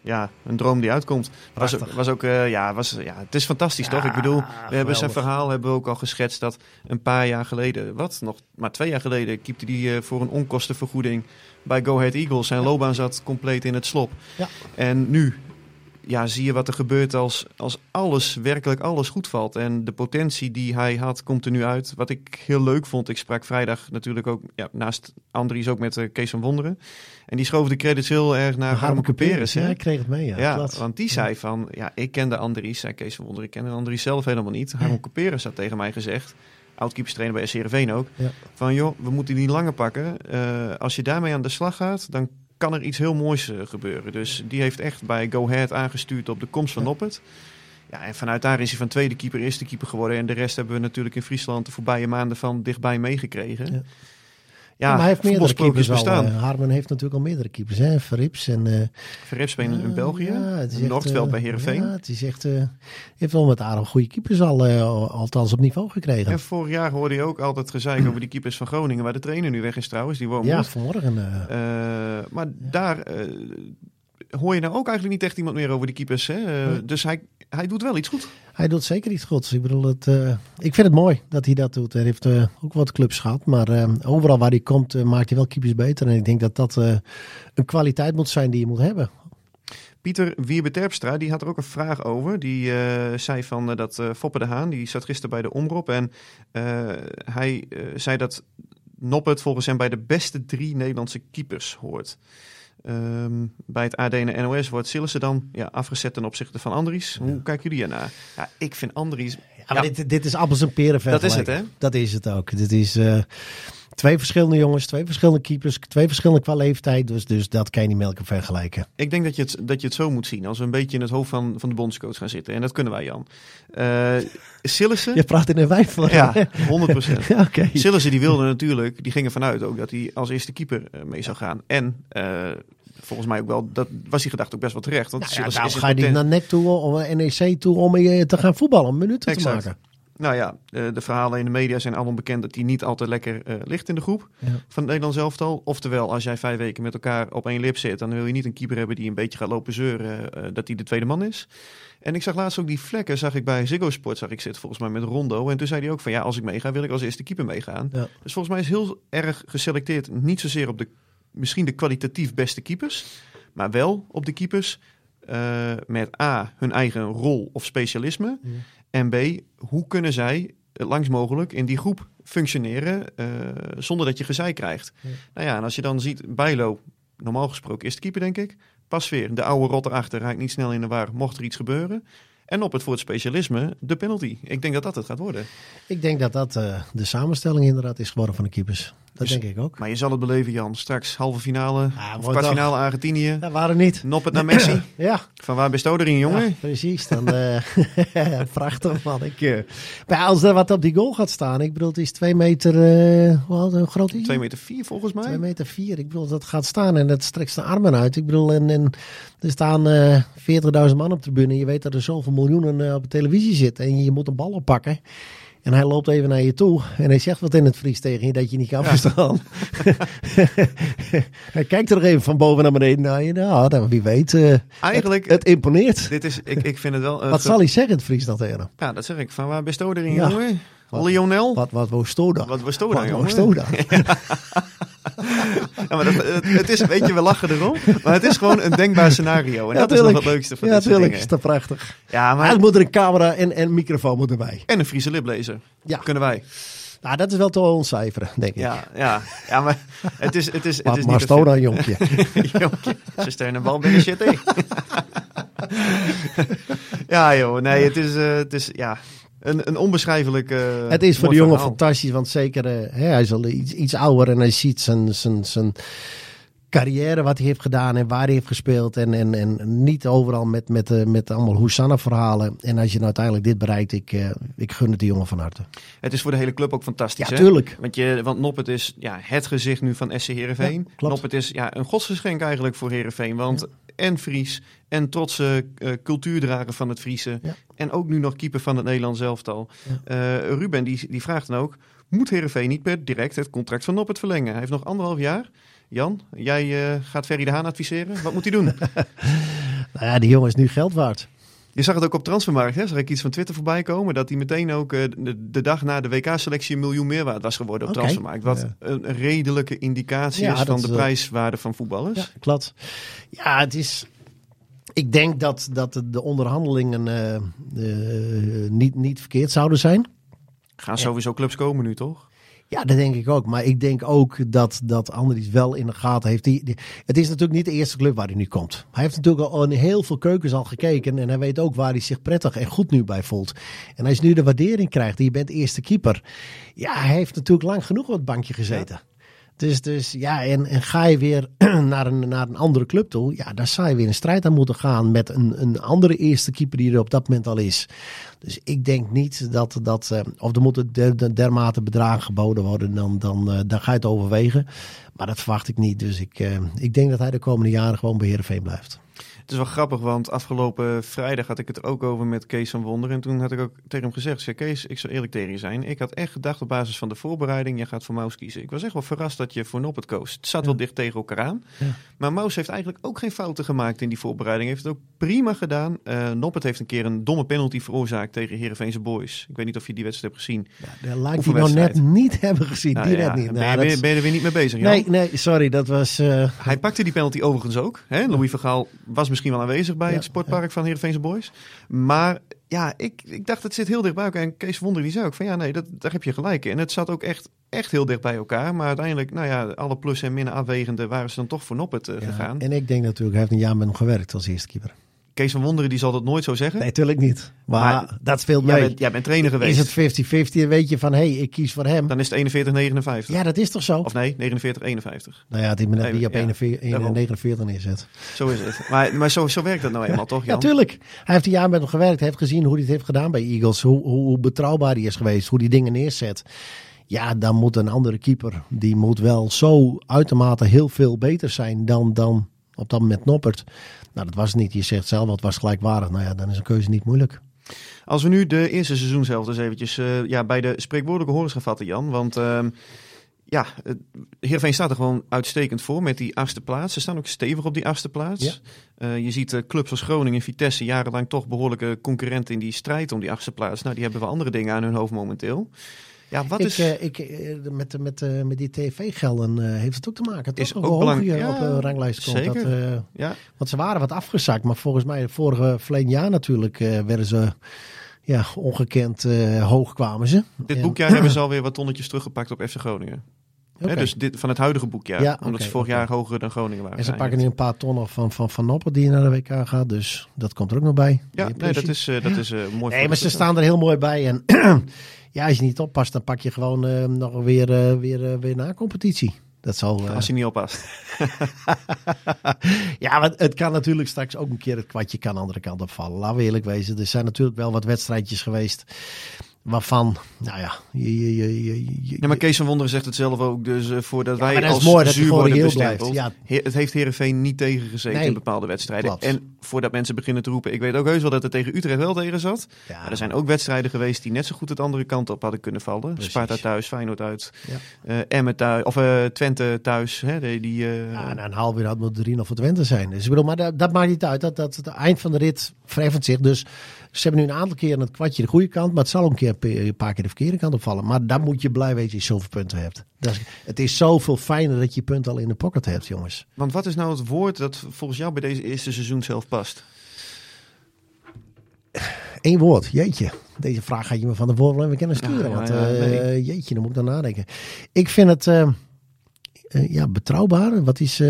Ja, een droom die uitkomt. Was, was ook, eh, ja, was, ja, het is fantastisch toch? Ik bedoel, we hebben zijn verhaal hebben we ook al geschetst dat een paar jaar geleden, wat nog maar twee jaar geleden, keepte die eh, voor een onkostenvergoeding bij Go Ahead Eagles. Zijn loopbaan zat compleet in het slop. Ja. En nu ja, zie je wat er gebeurt als, als alles, werkelijk alles goed valt. En de potentie die hij had, komt er nu uit. Wat ik heel leuk vond, ik sprak vrijdag natuurlijk ook, ja, naast Andries ook met eh, Kees van Wonderen. En die schoof de credits heel erg naar Harmke Peres. Ja, ik kreeg het mee. Ja, Ja, want die zei van, ja, ik kende Andries, zei Kees van Wonder, ik kende Andries zelf helemaal niet. Harmon Couperus had tegen mij gezegd, oud-keeperstrainer bij SCRV ook, Ja. van joh, we moeten die langer pakken. Eh, als je daarmee aan de slag gaat, dan kan er iets heel moois eh, gebeuren. Dus die heeft echt bij Go Ahead aangestuurd op de komst van Noppert. Ja, en vanuit daar is hij van tweede keeper, eerste keeper geworden. En de rest hebben we natuurlijk in Friesland de voorbije maanden van dichtbij meegekregen. Ja. Ja, Ja, maar hij heeft meerdere keepers bestaan. eh, Harman heeft natuurlijk al meerdere keepers. Hè? Verrips en... eh, Verrips spelen in Ja, België, ja, het is echt, Noordveld eh, bij Heerenveen. Ja, het is echt... heeft wel met aardig goede keepers al, althans op niveau gekregen. En vorig jaar hoorde je ook altijd gezeik over die keepers van Groningen, waar de trainer nu weg is trouwens, die woont. Ja, vanmorgen. maar daar hoor je nou ook eigenlijk niet echt iemand meer over die keepers. Hè? Eh. Dus hij, hij doet wel iets goed. hij doet zeker iets goeds. Ik bedoel, het, eh, ik vind het mooi dat hij dat doet. Hij heeft eh, ook wat clubs gehad. Maar overal waar hij komt maakt hij wel keepers beter. En ik denk dat dat een kwaliteit moet zijn die je moet hebben. Pieter Wierbe-Terpstra, die had er ook een vraag over. Die zei van dat eh, Foppe de Haan, die zat gisteren bij de Omroep. En hij zei dat Noppert volgens hem bij de beste drie Nederlandse keepers hoort. Ehm, bij het AD en NOS wordt Sillissen dan ja, afgezet ten opzichte van Andries. Hoe kijken jullie ernaar? Ja, ik vind Andries... Ja, maar Dit, dit is appels en peren Dat is het, hè? Dat is het ook. Dit is eh, twee verschillende jongens, twee verschillende keepers, twee verschillende qua leeftijd. Dus, dus dat kan je niet met elkaar vergelijken. Ik denk dat je, het, dat je het zo moet zien. Als we een beetje in het hoofd van, van de bondscoach gaan zitten. En dat kunnen wij, Jan. Sillissen... <laughs> Je praat in een. Ja, 100 procent. <laughs> Ja, Oké. Sillissen die wilde natuurlijk, die gingen vanuit ook dat hij als eerste keeper eh, mee zou gaan. En eh, volgens mij ook wel, dat was die gedachte ook best wel terecht. Want Nou ja, ga je niet naar NEC toe, om NEC toe, om eh, te gaan voetballen, om minuten te maken. Nou ja, eh, de verhalen in de media zijn allemaal bekend dat hij niet altijd lekker eh, ligt in de groep Ja. van het Nederlands elftal. Oftewel, als jij vijf weken met elkaar op één lip zit, dan wil je niet een keeper hebben die een beetje gaat lopen zeuren eh, dat hij de tweede man is. En ik zag laatst ook die vlekken, zag ik bij Ziggo Sport, zag ik zitten volgens mij met Rondo. En toen zei hij ook van ja, als ik meega, wil ik als eerste keeper meegaan. Ja. Dus volgens mij is heel erg geselecteerd, niet zozeer op de misschien de kwalitatief beste keepers, maar wel op de keepers met A, hun eigen rol of specialisme. Ja. En B, hoe kunnen zij het langst mogelijk in die groep functioneren eh, zonder dat je gezeik krijgt. Ja. Nou ja, en als je dan ziet, Bijlo, normaal gesproken is de keeper denk ik, pas weer de oude rot erachter, raakt niet snel in de war, mocht er iets gebeuren. En op het voor het specialisme, de penalty. Ik denk dat dat het gaat worden. Ik denk dat dat eh, de samenstelling inderdaad is geworden van de keepers. Dat denk ik ook. Maar je zal het beleven, Jan. Straks halve finale Ja, of kwartfinale Argentinië. Dat waren niet. Noppet naar Messi. <laughs> Ja, Van waar bestoot erin, jongen? Ja, precies. Dan, eh, <laughs> prachtig man. Ik, eh, maar ja, als er wat op die goal gaat staan. Ik bedoel, het is twee meter... eh hoe oud- hoe groot is hij? 2 meter 4 volgens mij. Twee meter vier. Ik bedoel, dat gaat staan en dat strekt zijn armen uit. Ik bedoel, en, en er staan eh 40.000 man op de tribune. Je weet dat er zoveel miljoenen eh, op de televisie zitten. En je moet een bal oppakken. En hij loopt even naar je toe. En hij zegt wat in het Fries tegen je dat je niet kan verstaan. <laughs> hij kijkt er even van boven naar beneden naar je. Nou, dan wie weet. eh, Eigenlijk- Het, het imponeert. Dit is, ik, ik vind het wel... Wat zal hij zeggen in het Fries dan tegen? Ja, dat zeg ik. Van waar bestoot erin, Ja. jongen? Wat- Lionel? Wat, wat? Wat bestoot Wat wou jongen? Sto dan? <laughs> <laughs> Ja, maar dat, het, is, weet je, we lachen erom. Maar het is gewoon een denkbaar scenario. En dat is nog het leukste van ja, dit tuurlijk dingen. is dat prachtig. Ja, Maar maar... het moet er een camera en, en een microfoon moet erbij. En een Friese liplezer. Ja. Kunnen wij. Nou, dat is wel te ontcijferen, denk ik. Ja, ja. ja maar het is, het is, het is maar niet... Dan, jonkje. <laughs> Jonkje, ze steunen een bal binnen shit, hé. <laughs> ja, joh. Nee, het is, eh, het is ja, een, een onbeschrijfelijk eh, Het is voor de jongen verhaal. fantastisch, want zeker, eh, hè, hij is al iets, iets ouder en hij ziet zijn, zijn, zijn carrière, wat hij heeft gedaan en waar hij heeft gespeeld. En, en, en niet overal met, met, eh, met allemaal Hosanna-verhalen. En als je nou uiteindelijk dit bereikt, ik, eh, ik gun het die jongen van harte. Het is voor de hele club ook fantastisch, Ja, hè? tuurlijk. Want, je, want Noppet is ja, het gezicht nu van SC Heerenveen. Ja, klopt. Noppet is ja, een godsgeschenk eigenlijk voor Heerenveen. Want en Fries en trotse eh, cultuurdrager van het Friese. Ja. En ook nu nog keeper van het Nederlands elftal. Eh, Ruben die, die vraagt dan ook... Moet Heerenveen niet per direct het contract van Noppet verlengen? Hij heeft nog anderhalf jaar. Jan, jij eh, gaat Ferry de Haan adviseren. Wat moet hij doen? <laughs> Nou ja, die jongen is nu geld waard. Je zag het ook op Transfermarkt, hè? Zag ik iets van Twitter voorbij komen? Dat hij meteen ook eh, de, de dag na de WK-selectie een miljoen meer waard was geworden op Oké. Transfermarkt. Wat Ja. een redelijke indicatie Ja, is van de wel- prijswaarde van voetballers. Ja, klopt. Ja, het is. Ik denk dat, dat de- de onderhandelingen eh, eh, niet, niet verkeerd zouden zijn. Gaan sowieso clubs komen nu, toch? Ja, dat denk ik ook. Maar ik denk ook dat, dat Andries wel in de gaten heeft. Die, het is natuurlijk niet de eerste club waar hij nu komt. Hij heeft natuurlijk al in heel veel keukens al gekeken. En hij weet ook waar hij zich prettig en goed nu bij voelt. En als je nu de waardering krijgt, je bent eerste keeper. Ja, hij heeft natuurlijk lang genoeg op het bankje gezeten. Dus, dus ja, en, en ga je weer <clears throat> naar een, naar een andere club toe, ja, daar zou je weer een strijd aan moeten gaan met een, een andere eerste keeper die er op dat moment al is. Dus ik denk niet dat, dat eh, of er moeten der, der- dermate bedragen geboden worden, dan, dan, eh, dan ga je het overwegen. Maar dat verwacht ik niet. Dus ik, eh, ik denk dat hij de komende jaren gewoon bij Heerenveen blijft. Het is wel grappig, want afgelopen vrijdag had ik het ook over met Kees van Wonder. En toen had ik ook tegen hem gezegd, zei, Kees, ik zou eerlijk tegen je zijn. Ik had echt gedacht op basis van de voorbereiding, je gaat voor Maus kiezen. Ik was echt wel verrast dat je voor Noppet koos. Het zat wel dicht tegen elkaar aan. Ja. Maar Maus heeft eigenlijk ook geen fouten gemaakt in die voorbereiding. Heeft het ook prima gedaan. Eh Noppet heeft een keer een domme penalty veroorzaakt tegen Heerenveense Boys. Ik weet niet of je die wedstrijd hebt gezien. Ja, dat lijkt hij nou net niet hebben gezien. Nou die ja, net niet. Ben, Nou, je, dat weer- is- ben je er weer niet mee bezig, Jan? nee, nee, sorry. Dat was... eh, Hij pakte die penalty overigens ook. Hè? Louis Vergaal was misschien wel aanwezig bij Ja, het sportpark van Heerenveense Boys. Maar ja, ik, ik dacht het zit heel dicht bij elkaar. En Kees Wonder die zei ook van ja, nee, dat, daar heb je gelijk in. En het zat ook echt, echt heel dicht bij elkaar. Maar uiteindelijk, nou ja, alle plus en minnen afwegende waren ze dan toch voor Noppet eh, ja, gegaan. en ik denk natuurlijk, hij heeft een jaar met hem gewerkt als eerste keeper. Kees van Wonderen die zal dat nooit zo zeggen. Nee, natuurlijk niet. Maar, Maar dat speelt jij, mee. bent, jij bent trainer geweest. Is het 50-50 en weet je van, hé, hey, ik kies voor hem. Dan is het 41-59. Ja, dat is toch zo? Of nee, 49-51. nou ja, Nee, wie op ja, 41 daarom. 49 neerzet. Zo is het. Maar, maar zo, zo werkt dat nou eenmaal, toch Ja, Jan? tuurlijk. Hij heeft een jaar met hem gewerkt. Hij heeft gezien hoe hij het heeft gedaan bij Eagles. Hoe, hoe, hoe betrouwbaar hij is geweest. Hoe hij dingen neerzet. Ja, dan moet een andere keeper. Die moet wel zo uitermate heel veel beter zijn dan, dan op dat moment Noppert. Nou, dat was het niet. Je zegt zelf, wat was gelijkwaardig. Nou ja, dan is een keuze niet moeilijk. Als we nu de eerste seizoen zelf dus eventjes eh, ja, bij de spreekwoordelijke horens gaan vatten, Jan. Want ehm ja, Heerenveen staat er gewoon uitstekend voor met die achtste plaats. Ze staan ook stevig op die achtste plaats. Eh, je ziet eh, clubs als Groningen en Vitesse jarenlang toch behoorlijke concurrenten in die strijd om die achtste plaats. Nou, die hebben wel andere dingen aan hun hoofd momenteel. Ja, wat ik, is... eh, ik, eh, met, met, eh, met die tv-gelden eh, heeft het ook te maken. Toch? Is ook hoog belang- je ja, op de ranglijst komt. zeker. Dat, eh, ja, Want ze waren wat afgezakt, maar volgens mij vorige verleden jaar natuurlijk eh, werden ze ja, ongekend eh, hoog kwamen ze. dit En- boekjaar hebben ze alweer wat tonnetjes teruggepakt op FC Groningen. Hè, dus dit, van het huidige boekjaar. Ja, omdat ze vorig jaar hoger dan Groningen waren. en ze pakken nu een paar tonnen van, van, van Noppen die naar de WK gaat, dus dat komt er ook nog bij. Ja, nee, dat is, eh, dat is eh, mooi. Nee, maar ze staan er heel mooi bij. En Ja, als je niet oppast, dan pak je gewoon eh, nog weer, eh, weer, eh, weer na competitie. Dat zal. Als je niet oppast. <laughs> ja, want het kan natuurlijk straks ook een keer het kwartje kan de andere kant opvallen. Laten we eerlijk wezen. Er zijn natuurlijk wel wat wedstrijdjes geweest. Waarvan, nou ja, je, je, je, je, Ja, maar Kees van Wonderen zegt het zelf ook. Dus eh, voordat wij als mooi zuur worden bestempeld. He- het heeft Herenveen niet tegengezeten Nee. in bepaalde wedstrijden. Klopt. En voordat mensen beginnen te roepen. Ik weet ook heus wel dat het tegen Utrecht wel tegen zat. Ja. Maar er zijn ook wedstrijden geweest die net zo goed het andere kant op hadden kunnen vallen. Precies. Sparta thuis, Feyenoord uit. Ja. eh Emmen thuis, of eh, Twente thuis. Hè, die, die, Ja, een half uur had het 3 of voor Twente zijn. Dus ik bedoel, maar dat, dat maakt niet uit. Dat, dat, het eind van de rit verheffend zich. Dus ze hebben nu een aantal keren het kwartje de goede kant. Maar het zal een, keer, een paar keer de verkeerde kant opvallen. Maar dan moet je blij weten dat je zoveel punten hebt. Dat is, het is zoveel fijner dat je je punten al in de pocket hebt, jongens. Want wat is nou het woord dat volgens jou bij deze eerste seizoen zelf past? Eén woord, jeetje. Deze vraag had je me van tevoren wel even kunnen sturen. Ja, ja, want ja, eh, nee. jeetje, dan moet ik dan nadenken. Ik vind het eh, eh, ja, betrouwbaar. Wat is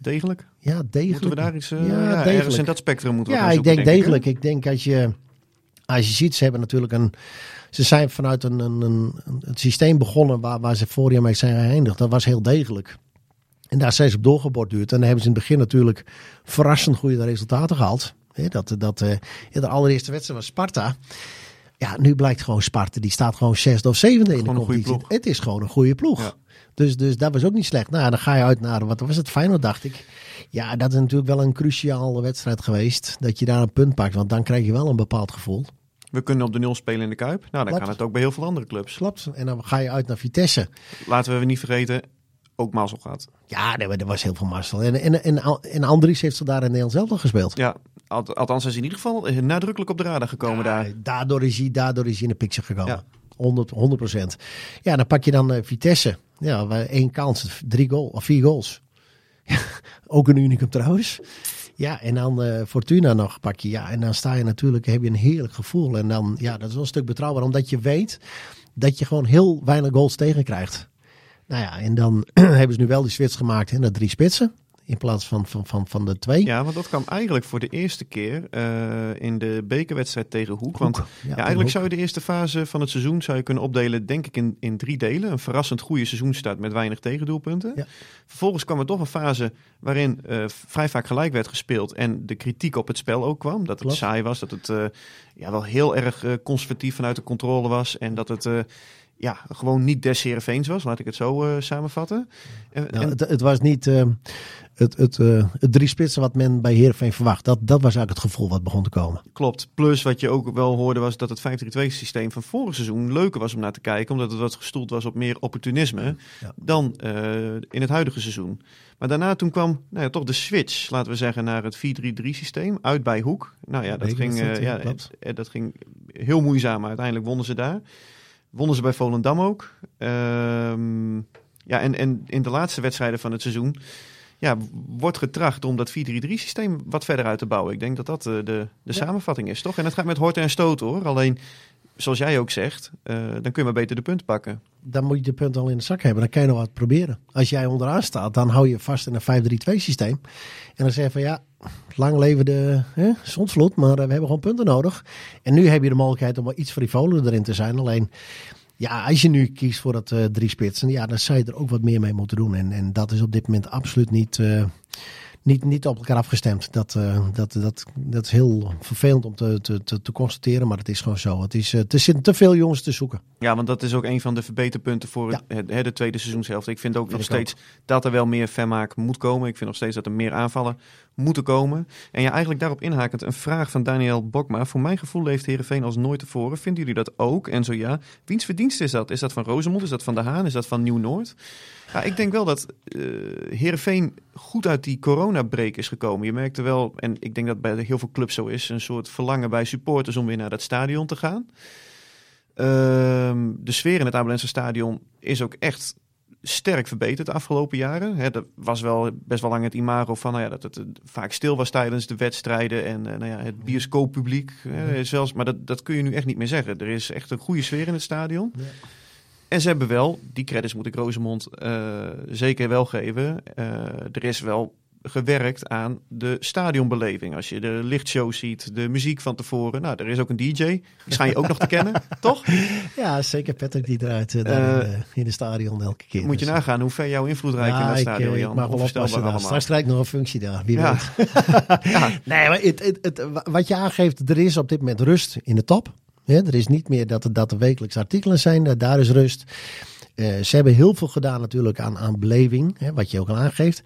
Degelijk? ja, degelijk? Moeten we daar iets... Ja, ja, ergens degelijk. in dat spectrum moeten we Ja, ik denk degelijk. Ik denk als je, als je ziet, ze hebben natuurlijk een. Ze zijn vanuit een, een, een, een- het systeem begonnen waar, waar ze vorig jaar mee zijn geëindigd. Dat was heel degelijk. En daar zijn ze op doorgeborduurd. En dan hebben ze in het begin natuurlijk verrassend goede resultaten gehaald. Dat, dat, ja, de allereerste wedstrijd was Sparta. Ja, nu blijkt gewoon Sparta. Die staat gewoon zesde of zevende in de competitie. Het is gewoon een goede ploeg. Ja. Dus, dus dat was ook niet slecht. Nou, dan ga je uit naar, wat was het, Feyenoord dacht ik. Ja, dat is natuurlijk wel een cruciale wedstrijd geweest. Dat je daar een punt pakt, want dan krijg je wel een bepaald gevoel. We kunnen op de nul spelen in de Kuip. Nou, dan Klopt. kan het ook bij heel veel andere clubs. Klopt. En dan ga je uit naar Vitesse. Laten we niet vergeten, ook Mazzel gaat. Ja, nee, maar er was heel veel Marcel. En, en, en, en Andries heeft ze daar in Nederland zelf nog gespeeld. Ja, al- althans hij is in ieder geval eh, nadrukkelijk op de radar gekomen daar. Daardoor is hij, daardoor is hij in de picture gekomen. Ja. 100, 100 procent. Ja, dan pak je dan eh, Vitesse. Ja, één kans, drie goal, of vier goals. <laughs> Ook een unicum trouwens. Ja, en dan eh, Fortuna nog pak je. Ja, en dan sta je natuurlijk, heb je een heerlijk gevoel. En dan, ja, dat is wel een stuk betrouwbaar. Omdat je weet dat je gewoon heel weinig goals tegenkrijgt. Nou ja, en dan <clears throat> hebben ze nu wel die switch gemaakt hè, naar drie spitsen. In plaats van, van, van, van de twee. Ja, want dat kwam eigenlijk voor de eerste keer eh, in de bekerwedstrijd tegen Hoek. Want ja, eigenlijk Hoek. zou je de eerste fase van het seizoen zou je kunnen opdelen, denk ik, in, in drie delen. Een verrassend goede seizoenstart met weinig tegendoelpunten. Ja. Vervolgens kwam er toch een fase waarin eh, vrij vaak gelijk werd gespeeld en de kritiek op het spel ook kwam. Dat het Klopt. saai was, dat het eh, ja, wel heel erg conservatief vanuit de controle was en dat het... eh, ja, gewoon niet des Heerenveens was, laat ik het zo eh, samenvatten. En, Nou, en- het, het was niet eh, het, het, eh, het drie spitsen wat men bij Heerenveen verwacht. Dat, dat was eigenlijk het gevoel wat begon te komen. Klopt. Plus wat je ook wel hoorde was dat het 5-3-2 systeem van vorig seizoen leuker was om naar te kijken. Omdat het wat gestoeld was op meer opportunisme Ja. dan eh, in het huidige seizoen. Maar daarna toen kwam nou ja, toch de switch, laten we zeggen, naar het 4-3-3 systeem. Uit bij Hoek. Nou ja, dat ging, eh, ja, eh, dat ging heel moeizaam. Maar uiteindelijk wonnen ze daar. Wonnen ze bij Volendam ook. Ehm, ja, en, en in de laatste wedstrijden van het seizoen ja, wordt getracht om dat 4-3-3 systeem wat verder uit te bouwen. Ik denk dat dat eh, de, de samenvatting is, toch? En het gaat met horten en stoten, hoor. Alleen, zoals jij ook zegt, eh, dan kun je maar beter de punten pakken. Dan moet je de punten al in de zak hebben. Dan kan je nog wat proberen. Als jij onderaan staat, dan hou je vast in een 5-3-2 systeem. En dan zeg je van ja, lang leven de hè, zondvloed, maar eh, we hebben gewoon punten nodig. En nu heb je de mogelijkheid om wel iets frivoler erin te zijn. Alleen, ja, als je nu kiest voor dat eh, drie spitsen, ja, dan zou je er ook wat meer mee moeten doen. En, en dat is op dit moment absoluut niet, niet, niet op elkaar afgestemd. Dat, eh, dat, dat, dat is heel vervelend om te, te, te, te constateren, maar het is gewoon zo. Het is, eh, er zitten te veel jongens te zoeken. Ja, want dat is ook een van de verbeterpunten voor Ja. het, de tweede seizoenshelft. Ik vind ook nog steeds dat er wel meer vermaak moet komen. Ik vind nog steeds dat er meer aanvallen moeten komen. En ja, eigenlijk daarop inhakend een vraag van Daniel Bokma. Voor mijn gevoel heeft Heerenveen als nooit tevoren. Vinden jullie dat ook? En zo ja, wiens verdienst is dat? Is dat van Rosemond? Is dat van De Haan? Is dat van Nieuw-Noord? Ja, ik denk wel dat eh Heerenveen goed uit die coronabreak is gekomen. Je merkte wel, en ik denk dat bij heel veel clubs zo is, een soort verlangen bij supporters om weer naar dat stadion te gaan. Ehm, de sfeer in het Abelense stadion is ook echt sterk verbeterd de afgelopen jaren. Hè, dat was wel best wel lang het imago van nou ja, dat het eh, vaak stil was tijdens de wedstrijden en eh, nou ja, het bioscooppubliek eh, zelfs. Maar dat, dat kun je nu echt niet meer zeggen. Er is echt een goede sfeer in het stadion. En ze hebben wel, die credits moet ik Rosemond eh, zeker wel geven. er is wel gewerkt aan de stadionbeleving. Als je de lichtshow ziet, de muziek van tevoren. Nou, er is ook een DJ. Die schijn je ook nog te kennen, <laughs> toch? Ja, zeker Patrick die draait eh, daar in, de, in de stadion elke keer. Moet je Dus, nagaan hoe ver jouw invloed eh, reikt in dat stadion, eh, Jan. Mag wel. Straks krijg ik nog een functie daar, wie Ja. weet. <laughs> <laughs> Nee, maar het, het, het, wat je aangeeft, er is op dit moment rust in de top. Hè, er is niet meer dat, er- dat er wekelijks artikelen zijn, daar is rust. Eh, ze hebben heel veel gedaan natuurlijk aan, aan beleving, hè, wat je ook al aangeeft.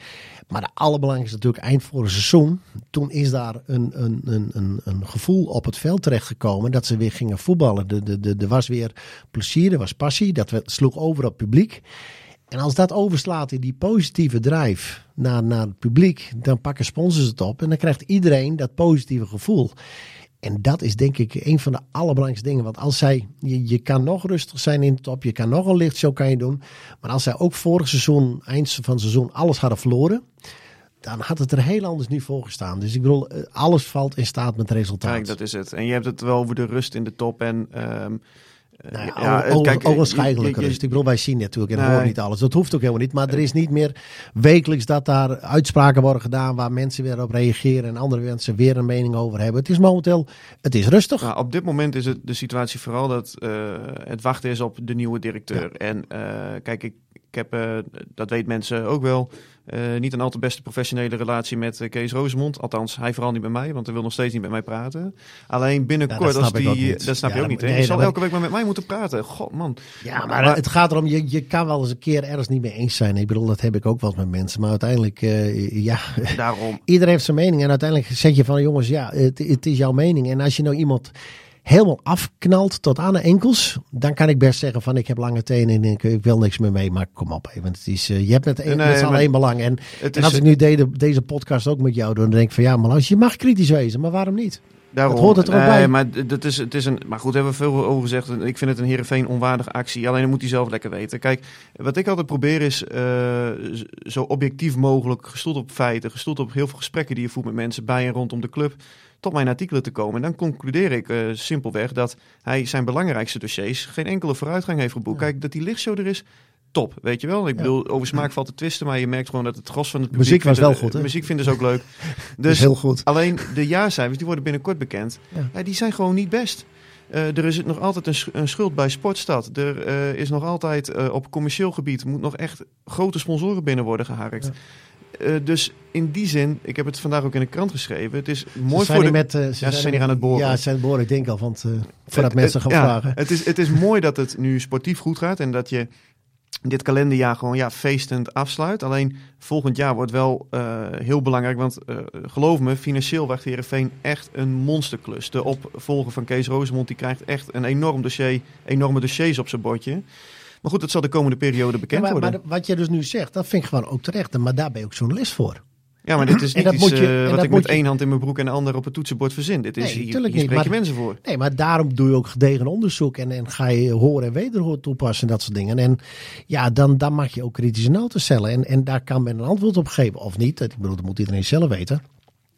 Maar de allerbelangrijkste natuurlijk eind vorig seizoen. Toen is daar een, een, een, een, gevoel op het veld terechtgekomen dat ze weer gingen voetballen. De, de, de, er was weer plezier, er was passie, dat we- sloeg over op publiek. En als dat overslaat in die positieve drive naar, naar het publiek, dan pakken sponsors het op en dan krijgt iedereen dat positieve gevoel. En dat is denk ik een van de allerbelangrijkste dingen. Want als zij, je, je kan nog rustig zijn in de top, je kan nog een lichtshow kan je doen. Maar als zij ook vorig seizoen, eind van het seizoen, alles hadden verloren, dan had het er heel anders nu voor gestaan. Dus ik bedoel, eh, alles valt in staat met resultaat. Kijk, dat is het. En je hebt het wel over de rust in de top. En, ehm, eh, Nou ja, ja, kijk, rust. Ik bedoel, wij zien natuurlijk en Nee. horen niet alles. Dat hoeft ook helemaal niet. Maar er is niet meer wekelijks dat daar uitspraken worden gedaan waar mensen weer op reageren en andere mensen weer een mening over hebben. Het is momenteel, het is rustig. Nou, op dit moment is het de situatie vooral dat eh, het wachten is op de nieuwe directeur. En kijk, ik, ik heb, eh, dat weet mensen ook wel, eh, niet een al te beste professionele relatie met eh, Kees Rosemond. Althans, hij vooral niet met mij, want hij wil nog steeds niet met mij praten. Alleen binnenkort, Ja, dat als snap ik ook die, niet. dat snap Ja, je ook niet. Hè? nee, je zal elke week maar met mij moeten praten. God, man. Ja, maar, het gaat erom, je, je kan wel eens een keer ergens niet mee eens zijn. Ik bedoel, dat heb ik ook wel met mensen. Maar uiteindelijk, ja, Daarom. <laughs> iedereen heeft zijn mening. En uiteindelijk zeg je van, jongens, ja, het, het is jouw mening. En als je nou iemand helemaal afknalt tot aan de enkels, dan kan ik best zeggen van, ik heb lange tenen en ik, ik wil niks meer mee. Maar kom op even, het is, eh, je hebt met, Nee, met z'n allen maar één belang. En, Het en is, als ik nu deze, deze podcast ook met jou doe, dan denk ik van, ja, maar als je mag kritisch wezen, maar waarom niet? Daarom. Dat hoort er toch Nee, bij? Maar, dat is, het is een, maar goed, hebben we veel over gezegd. Ik vind het een Heerenveen onwaardige actie. Alleen dat moet hij zelf lekker weten. Kijk, wat ik altijd probeer is eh, zo objectief mogelijk, gestoeld op feiten, gestoeld op heel veel gesprekken die je voert met mensen bij en rondom de club, tot mijn artikelen te komen. En dan concludeer ik eh, simpelweg dat hij zijn belangrijkste dossiers geen enkele vooruitgang heeft geboekt. Kijk, dat die lichtshow er is, top, weet je wel. Ik bedoel, over smaak valt te twisten, maar je merkt gewoon dat het gros van het publiek... Muziek was wel goed, hè? Muziek vinden ze ook leuk. <laughs> Dus heel goed. Alleen de jaarcijfers, die worden binnenkort bekend. Ja. Ja, die zijn gewoon niet best. Eh, er is nog altijd een, sch- een schuld bij Sportstad. Er eh, is nog altijd op commercieel gebied moet nog echt grote sponsoren binnen worden geharkt. Eh, dus in die zin, ik heb het vandaag ook in de krant geschreven. Het is mooi voor de. met, eh, Ja, ze zijn hier aan het boren. Ja, ze zijn het boren, ik denk al, want, eh, voordat Het- mensen het- gaan ja, vragen. Het is, het is mooi dat het nu sportief goed gaat en dat je dit kalenderjaar gewoon ja, feestend afsluit. Alleen volgend jaar wordt wel heel belangrijk, want geloof me, financieel wacht Heerenveen echt een monsterklus. De opvolger van Kees Rosemond die krijgt echt een enorm dossier, enorme dossiers op zijn bordje. Maar goed, dat zal de komende periode bekend Ja, maar, worden. maar wat je dus nu zegt, dat vind ik gewoon ook terecht. Maar daar ben je ook journalist voor. ja, maar dit is <clears throat> niet iets je- eh, wat ik met je- één hand in mijn broek en de ander op het toetsenbord verzin. Dit is, Nee, hier, hier spreek je mensen voor. Nee, maar daarom doe je ook gedegen onderzoek. En, en ga je horen en wederhoor toepassen en dat soort dingen. En ja, dan, dan mag je ook kritische noten stellen. En, en daar kan men een antwoord op geven of niet. Ik bedoel, dat moet iedereen zelf weten.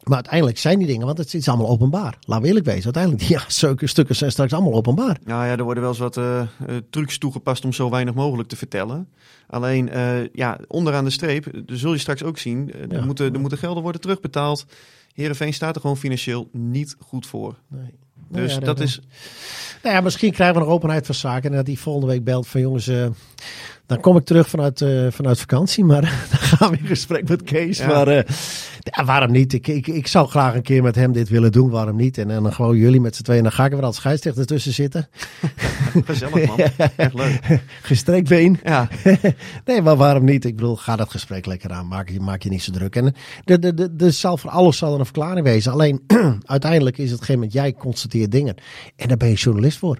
Maar uiteindelijk zijn die dingen, want het is allemaal openbaar. Laten we eerlijk wezen. Uiteindelijk, <laughs> ja, zulke stukken zijn straks allemaal openbaar. Nou ja, er worden wel eens wat eh, eh, trucs toegepast om zo weinig mogelijk te vertellen. Alleen, eh, ja, onderaan de streep, zul je straks ook zien, Ja. er, moeten, er moeten gelden worden terugbetaald. Heerenveen staat er gewoon financieel niet goed voor. Nee. Dus Nou ja, dat dat- is... Nou ja, misschien krijgen we nog openheid van zaken. En dat die volgende week belt van jongens, dan kom ik terug vanuit, vanuit vakantie. Maar <laughs> dan gaan we in gesprek met Kees. Ja. Maar ja, waarom niet? Ik, ik, ik zou graag een keer met hem dit willen doen. Waarom niet? En, dan gewoon jullie met z'n tweeën. Dan ga ik er wel als scheidsrechter tussen zitten. <laughs> Gezellig man, echt leuk. <laughs> Gestrekt been. Ja, <laughs> Nee, maar waarom niet? Ik bedoel, ga dat gesprek lekker aan. Maak je, maak je niet zo druk. En de, de, de, de zal voor alles zal er een verklaring wezen. Alleen, <clears throat> uiteindelijk is het geen moment, jij constateert dingen. En daar ben je journalist voor.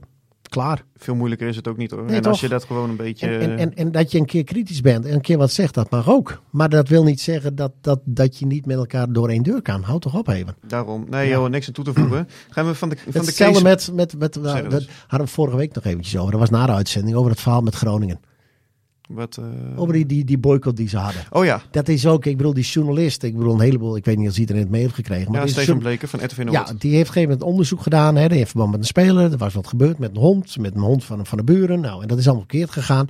Klaar. veel moeilijker is het ook niet hoor. Nee, en als je dat gewoon een beetje... En, en, en, en dat je een keer kritisch bent en een keer wat zegt, dat mag ook. Maar dat wil niet zeggen dat, dat, dat je niet met elkaar door één deur kan. Houd toch op even. Daarom, nee joh, niks aan toe te voegen. <clears throat> Gaan we van de, van de Hetzelfde case... met, met, met, dat eens. hadden we vorige week nog eventjes over. Dat was na de uitzending over het verhaal met Groningen. Wat, eh, Over die, die, die boycott die ze hadden. Oh ja, Dat is ook, ik bedoel, die journalist. Ik bedoel, een heleboel, ik weet niet of iedereen het mee heeft gekregen. Maar ja Steven Bleken van RTV Noord. Ja, die heeft op een gegeven moment onderzoek gedaan. Hè, in verband met een speler. Er was wat gebeurd met een hond. Met een hond van, van de buren. Nou, en dat is allemaal verkeerd gegaan.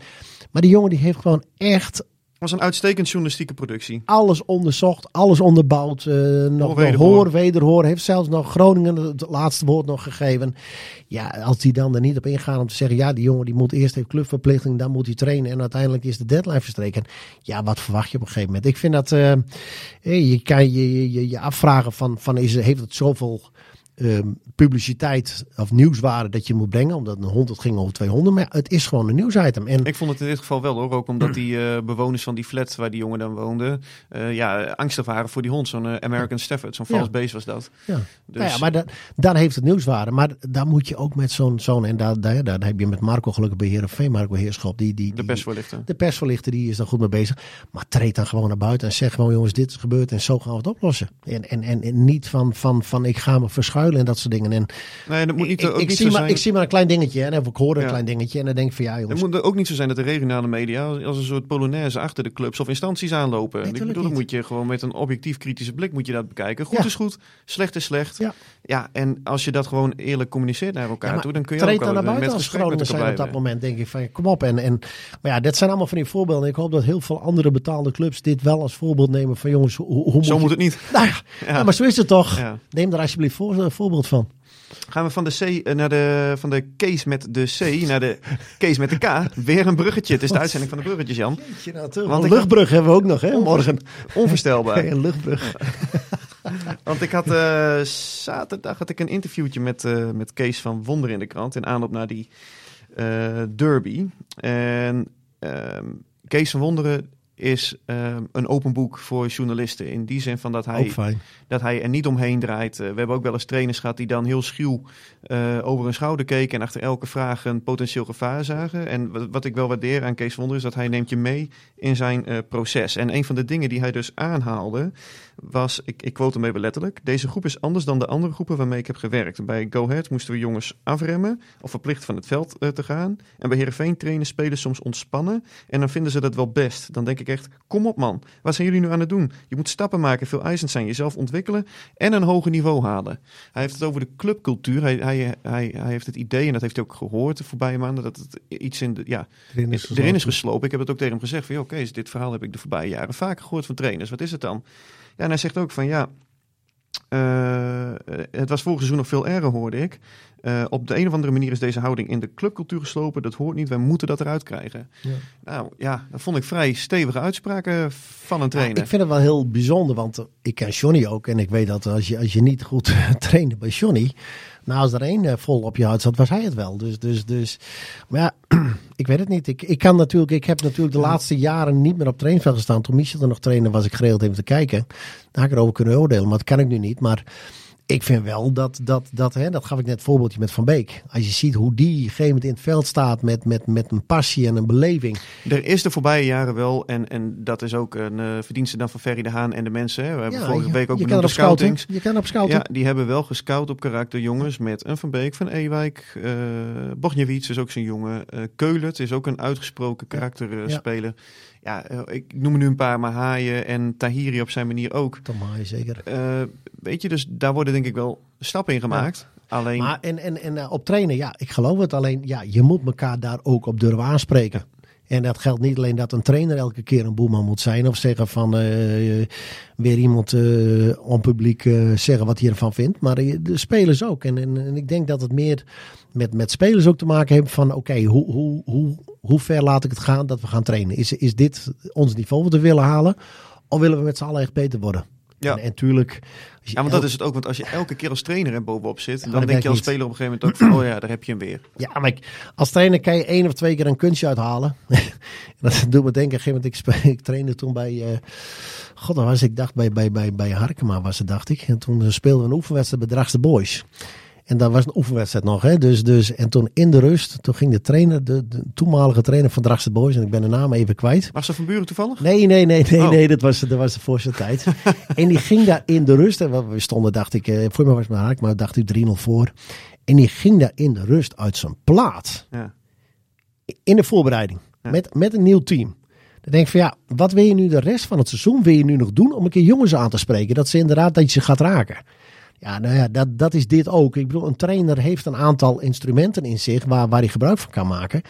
Maar die jongen die heeft gewoon echt was een uitstekend journalistieke productie. Alles onderzocht, alles onderbouwd. eh, nog Hoor, wederhoor. hoor, wederhoor. Heeft zelfs nog Groningen het laatste woord nog gegeven. Ja, als die dan er niet op ingaan om te zeggen... ja, die jongen die moet eerst heeft clubverplichting, dan moet hij trainen... en uiteindelijk is de deadline verstreken. Ja, wat verwacht je op een gegeven moment? Ik vind dat... eh, eh, je kan je, je, je, je afvragen van, van is, heeft het zoveel... ehm, publiciteit of nieuwswaarde dat je moet brengen, omdat een hond het ging over twee honden, maar het is gewoon een nieuwsitem. En Ik vond het in dit geval wel hoor, ook omdat die eh, bewoners van die flat waar die jongen dan woonde, eh, ja, angstig waren voor die hond. Zo'n eh, American Stafford, zo'n Ja. vals beest was dat. Ja. Dus, Nou ja, maar da- dan heeft het nieuwswaarde. Maar daar moet je ook met zo'n... zo'n en daar, daar, daar heb je met Marco gelukkig bij Heerenveen, Marco Heerschop. Die, die, de persvoorlichter. de persverlichter die is daar goed mee bezig. Maar treed dan gewoon naar buiten en zeg gewoon jongens dit is gebeurd en zo gaan we het oplossen. En, en, en, en niet van, van, van ik ga me verschuilen en dat soort dingen. En Nee, dat moet niet, ik, ook ik, niet zie zo maar, zijn. ik zie maar een klein dingetje en of ik hoor een Ja. klein dingetje en dan denk ik van ja Het jongens. moet er ook niet zo zijn dat de regionale media als een soort polonaise achter de clubs of instanties aanlopen. Nee, ik bedoel, dan moet je gewoon met een objectief kritische blik moet je dat bekijken. Goed Ja. is goed, slecht is slecht. Ja. ja, en als je dat gewoon eerlijk communiceert naar elkaar Ja, toe, dan kun je ook dan naar met buiten als Groningen zijn op dat moment. Denk ik van kom op. En, en, maar ja, dit zijn allemaal van die voorbeelden. Ik hoop dat heel veel andere betaalde clubs dit wel als voorbeeld nemen van jongens, hoe, hoe moet Zo je- moet het niet. Nou ja, ja, maar zo is het toch. Neem er alsjeblieft voor, voorbeeld van. Gaan we van de, C, eh, naar de, van de case met de C naar de case met de K. Weer een bruggetje. Het is de uitzending van de bruggetjes, Jan. Want Want een luchtbrug hebben we ook nog, hè, morgen. Onvoorstelbaar. <laughs> Een luchtbrug. <laughs> Want ik had eh, zaterdag had ik een interviewtje met, eh, met Kees van Wonder in de krant. In aanloop naar die derby. En ehm, Kees van Wonderen is ehm, een open boek voor journalisten. In die zin van dat hij, dat hij er niet omheen draait. Eh, we hebben ook wel eens trainers gehad die dan heel schuw eh, over hun schouder keken. En achter elke vraag een potentieel gevaar zagen. En wat, wat ik wel waardeer aan Kees van Wonderen is dat hij neemt je mee in zijn eh, proces. En een van de dingen die hij dus aanhaalde was, ik, ik quote hem even letterlijk, deze groep is anders dan de andere groepen waarmee ik heb gewerkt. Bij Go Ahead moesten we jongens afremmen of verplicht van het veld te gaan. En bij Heerenveen trainen spelers soms ontspannen en dan vinden ze dat wel best. Dan denk ik echt, kom op man, wat zijn jullie nu aan het doen? Je moet stappen maken, veel eisend zijn, jezelf ontwikkelen en een hoger niveau halen. Hij heeft het over de clubcultuur. Hij, hij, hij, hij heeft het idee, en dat heeft hij ook gehoord de voorbije maanden, dat het iets in de, ja, Erin is erin is geslopen. Ik heb het ook tegen hem gezegd van, joh, Kees, dit verhaal heb ik de voorbije jaren vaker gehoord van trainers. Wat is het dan? Ja, en hij zegt ook van, ja, eh, het was vorig seizoen nog veel erger, hoorde ik. Eh, op de een of andere manier is deze houding in de clubcultuur geslopen. Dat hoort niet, wij moeten dat eruit krijgen. Ja. Nou ja, dat vond ik vrij stevige uitspraken van een Ja, trainer. ik vind het wel heel bijzonder, want ik ken Johnny ook. En ik weet dat als je, als je niet goed <laughs> trainde bij Johnny, nou als er één eh, vol op je huid zat, was hij het wel. Dus, dus, dus maar ja, <clears throat> ik weet het niet. Ik, ik kan natuurlijk, ik heb natuurlijk de laatste jaren niet meer op trainingsveld gestaan. Toen Michel er nog trainde, was ik geregeld even te kijken. Daar had ik erover kunnen oordelen, maar dat kan ik nu niet. Maar ik vind wel dat, dat, dat, hè, dat gaf ik net het voorbeeldje met Van Beek. Als je ziet hoe die gegeven moment in het veld staat met, met, met een passie en een beleving. Er is de voorbije jaren wel, en, en dat is ook een eh, verdienste dan van Ferry de Haan en de mensen. Hè. We hebben vorige week ook benoemd de scouting. Je kan op scouting. Ja, die hebben wel gescout op karakter jongens met een Van Beek, Van Ewijk, uh, Bogniewicz is ook zo'n jongen. eh Keulert is ook een uitgesproken karakterspeler. Ja, eh, ik noem er nu een paar, maar Haaien en Tahiri op zijn manier ook. Haaien zeker. Eh, weet je, dus daar worden denk ik wel stappen in gemaakt. Alleen, Maar en, en, en uh, op trainen, ja, ik geloof het. Alleen, ja, je moet elkaar daar ook op durven aanspreken. En dat geldt niet alleen dat een trainer elke keer een boeman moet zijn. Of zeggen van uh, weer iemand uh, onpubliek uh, zeggen wat hij ervan vindt. Maar de spelers ook. En, en, en, ik denk dat het meer met, met spelers ook te maken heeft van oké, okay, hoe, hoe, hoe, hoe ver laat ik het gaan dat we gaan trainen? Is, is dit ons niveau wat we willen halen? Of willen we met z'n allen echt beter worden? Ja. En, en tuurlijk. Ja, want dat is het ook. Want als je elke keer als trainer er bovenop zit, Ja, dan denk je als speler op een gegeven moment ook van, oh ja, daar heb je hem weer. <clears throat> Ja, maar ik, als trainer kan je één of twee keer een kunstje uithalen. <laughs> dat doet me denken, op een gegeven moment, ik, spe- ik trainde toen bij, uh, god, was ik dacht bij, bij, bij, bij Harkema was het, dacht ik. En toen speelden we een oefenwedstrijd bij Dragste Boys. En dat was een oefenwedstrijd nog, hè. Dus, dus, en toen in de rust, toen ging de trainer, de, de toenmalige trainer van Dragste Boys, en ik ben de naam even kwijt. Was ze van Buren toevallig? Nee, nee, nee, nee, Oh. nee, dat was, dat was de voorste tijd. <laughs> en die ging daar in de rust, en we stonden, dacht ik, eh, voor mij was het maar Harkema, dacht ik 3-0 voor. En die ging daar in de rust uit zijn plaat Ja. in de voorbereiding. Ja. Met, met een nieuw team. Dan denk ik van ja, wat wil je nu de rest van het seizoen wil je nu nog doen om een keer jongens aan te spreken? Dat ze inderdaad dat je ze gaat raken. Ja, nou ja, dat, dat is dit ook. Ik bedoel, een trainer heeft een aantal instrumenten in zich waar, waar hij gebruik van kan maken.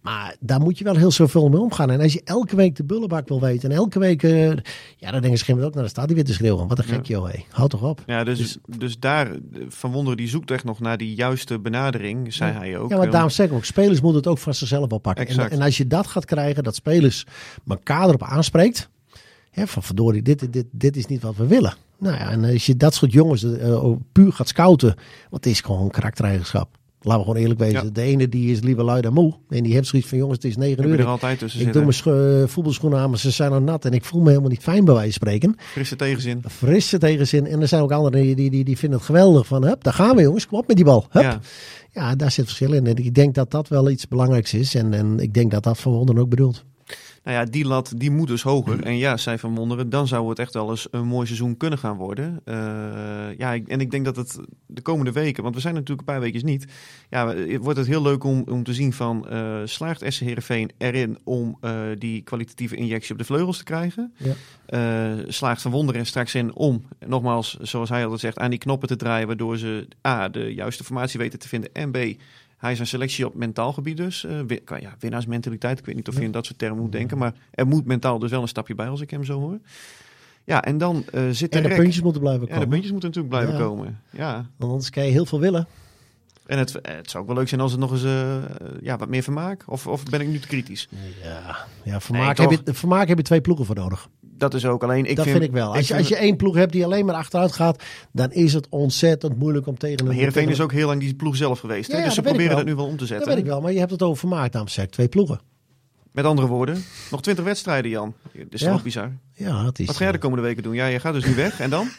Maar daar moet je wel heel zoveel mee omgaan. En als je elke week de bullenbak wil weten en elke week, eh, ja, dan denken ze geen ook naar de staat die weer te schreeuwen. Wat een gek joh, hé. Houd toch op. Ja, dus, dus, daar, eh, Van Wonderen die zoekt echt nog naar die juiste benadering, zei hij ook. Ja, maar Eh, daarom zeg ik ook, spelers moeten het ook van zichzelf wel pakken. En, en als je dat gaat krijgen, dat spelers elkaar erop aanspreekt. Hè, van verdorie, dit, dit, dit is niet wat we willen. Nou ja, en als je dat soort jongens eh, ook puur gaat scouten, want het is gewoon een karaktereigenschap. Laten we gewoon eerlijk wezen. Ja. De ene die is liever lui dan moe. En die heeft zoiets van, jongens, het is negen uur. er Ik, altijd tussen ik zitten. doe mijn scho- voetbalschoenen aan, maar ze zijn al nat. En ik voel me helemaal niet fijn bij wijze van spreken. Frisse tegenzin. Frisse tegenzin. En er zijn ook anderen die, die, die, die vinden het geweldig. Van, hup, daar gaan we jongens, kom op met die bal. Hup. Ja. Ja, daar zit verschil in. En ik denk dat dat wel iets belangrijks is. En, en ik denk dat dat Van Wonderen ook bedoelt. Nou ja, die lat die moet dus hoger. En ja, zij van Wonderen, dan zou het echt wel eens een mooi seizoen kunnen gaan worden. Eh, ja, en ik denk dat het de komende weken, want we zijn natuurlijk een paar weken niet. Ja, het wordt het heel leuk om, om te zien van eh, slaagt SC Heerenveen erin om eh, die kwalitatieve injectie op de vleugels te krijgen. Ja. Eh, slaagt van Wonderen er straks in om, nogmaals, zoals hij altijd zegt, aan die knoppen te draaien, waardoor ze A, de juiste formatie weten te vinden en B, hij is een selectie op mentaal gebied dus. qua- ja, winnaarsmentaliteit. Ik weet niet of je in dat soort termen moet denken. Maar er moet mentaal dus wel een stapje bij als ik hem zo hoor. Ja, en dan eh zit En de rek. puntjes moeten blijven Ja, komen. de puntjes moeten natuurlijk blijven Ja. komen. Ja. Want anders kan je heel veel willen. En het, het zou ook wel leuk zijn als het nog eens eh, ja, wat meer vermaak. Of, of ben ik nu te kritisch? Ja, ja vermaak, Nee, heb je, vermaak heb je twee ploegen voor nodig. Dat is ook alleen. Ik dat vind, ik wel. Als, je, als je één ploeg hebt die alleen maar achteruit gaat, dan is het ontzettend moeilijk om tegen een. Heerenveen is ook heel lang die ploeg zelf geweest. hè? Ja, dus ze dat proberen dat nu wel om te Dat zetten. weet ik wel, maar je hebt het over vermaak, dames en. Twee ploegen. Met andere woorden, nog twintig wedstrijden, Jan. Dat is Ja. toch bizar. Ja, het is. Wat ga jij de komende weken doen? Ja, je gaat dus nu weg. En dan? <laughs>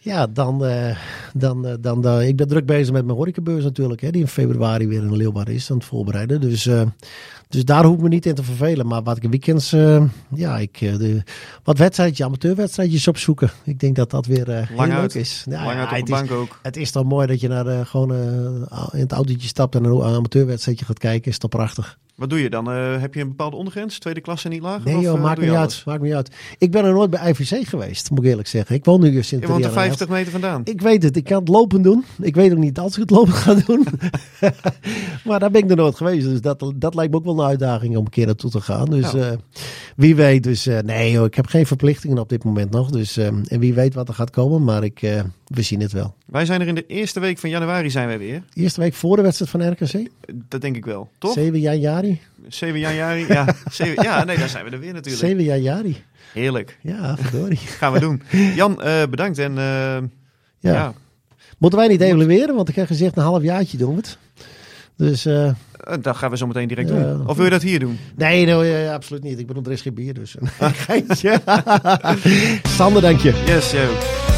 Ja, dan, eh, dan, eh, dan, dan, ik ben druk bezig met mijn horecabeurs natuurlijk, hè, die in februari weer in Leeuwarden is aan het voorbereiden. Dus, eh, dus daar hoef ik me niet in te vervelen. Maar wat ik weekends, eh, ja, ik, eh, de, wat wedstrijdjes, amateurwedstrijdjes opzoeken. Ik denk dat dat weer eh, Lang heel uit. leuk is. Ja, Lang ja, uit op de het, bank is, ook. het is toch mooi dat je naar gewoon eh, in het autootje stapt en een amateurwedstrijdje gaat kijken. Is toch prachtig. Wat doe je dan? Eh, heb je een bepaalde ondergrens? Tweede klasse niet lager? Nee Of, joh, eh, maakt niet uit. Maakt me niet uit. Ik ben er nooit bij IVC geweest, moet ik eerlijk zeggen. Ik woon nu in sint Je woont er Triana. 50 meter vandaan. Ik weet het, ik kan het lopen doen. Ik weet ook niet als ik het lopen ga doen. <laughs> maar daar ben ik er nooit geweest. Dus dat, dat lijkt me ook wel een uitdaging om een keer naartoe te gaan. Dus eh, wie weet. Dus nee joh, ik heb geen verplichtingen op dit moment nog. Dus, en wie weet wat er gaat komen. Maar ik, we zien het wel. Wij zijn er in de eerste week van januari zijn wij weer. Eerste week voor de wedstrijd van RKC. Dat denk ik wel. Toch? 7 januari. 7 januari. Ja, <laughs> 7, ja, nee, daar zijn we er weer natuurlijk. 7 januari. Heerlijk. Ja, verdorie. <laughs> Gaan we doen. Jan, eh, bedankt. En eh, Ja. ja. Moeten wij niet evalueren? Want ik heb gezegd een half jaartje doen we het. Dus eh, dat gaan we zo meteen direct doen. Of wil je dat hier doen? nee, nee, ja, absoluut niet. Ik bedoel, er is geen bier dus. <laughs> Geintje. Sander, dank je. Yes, yo.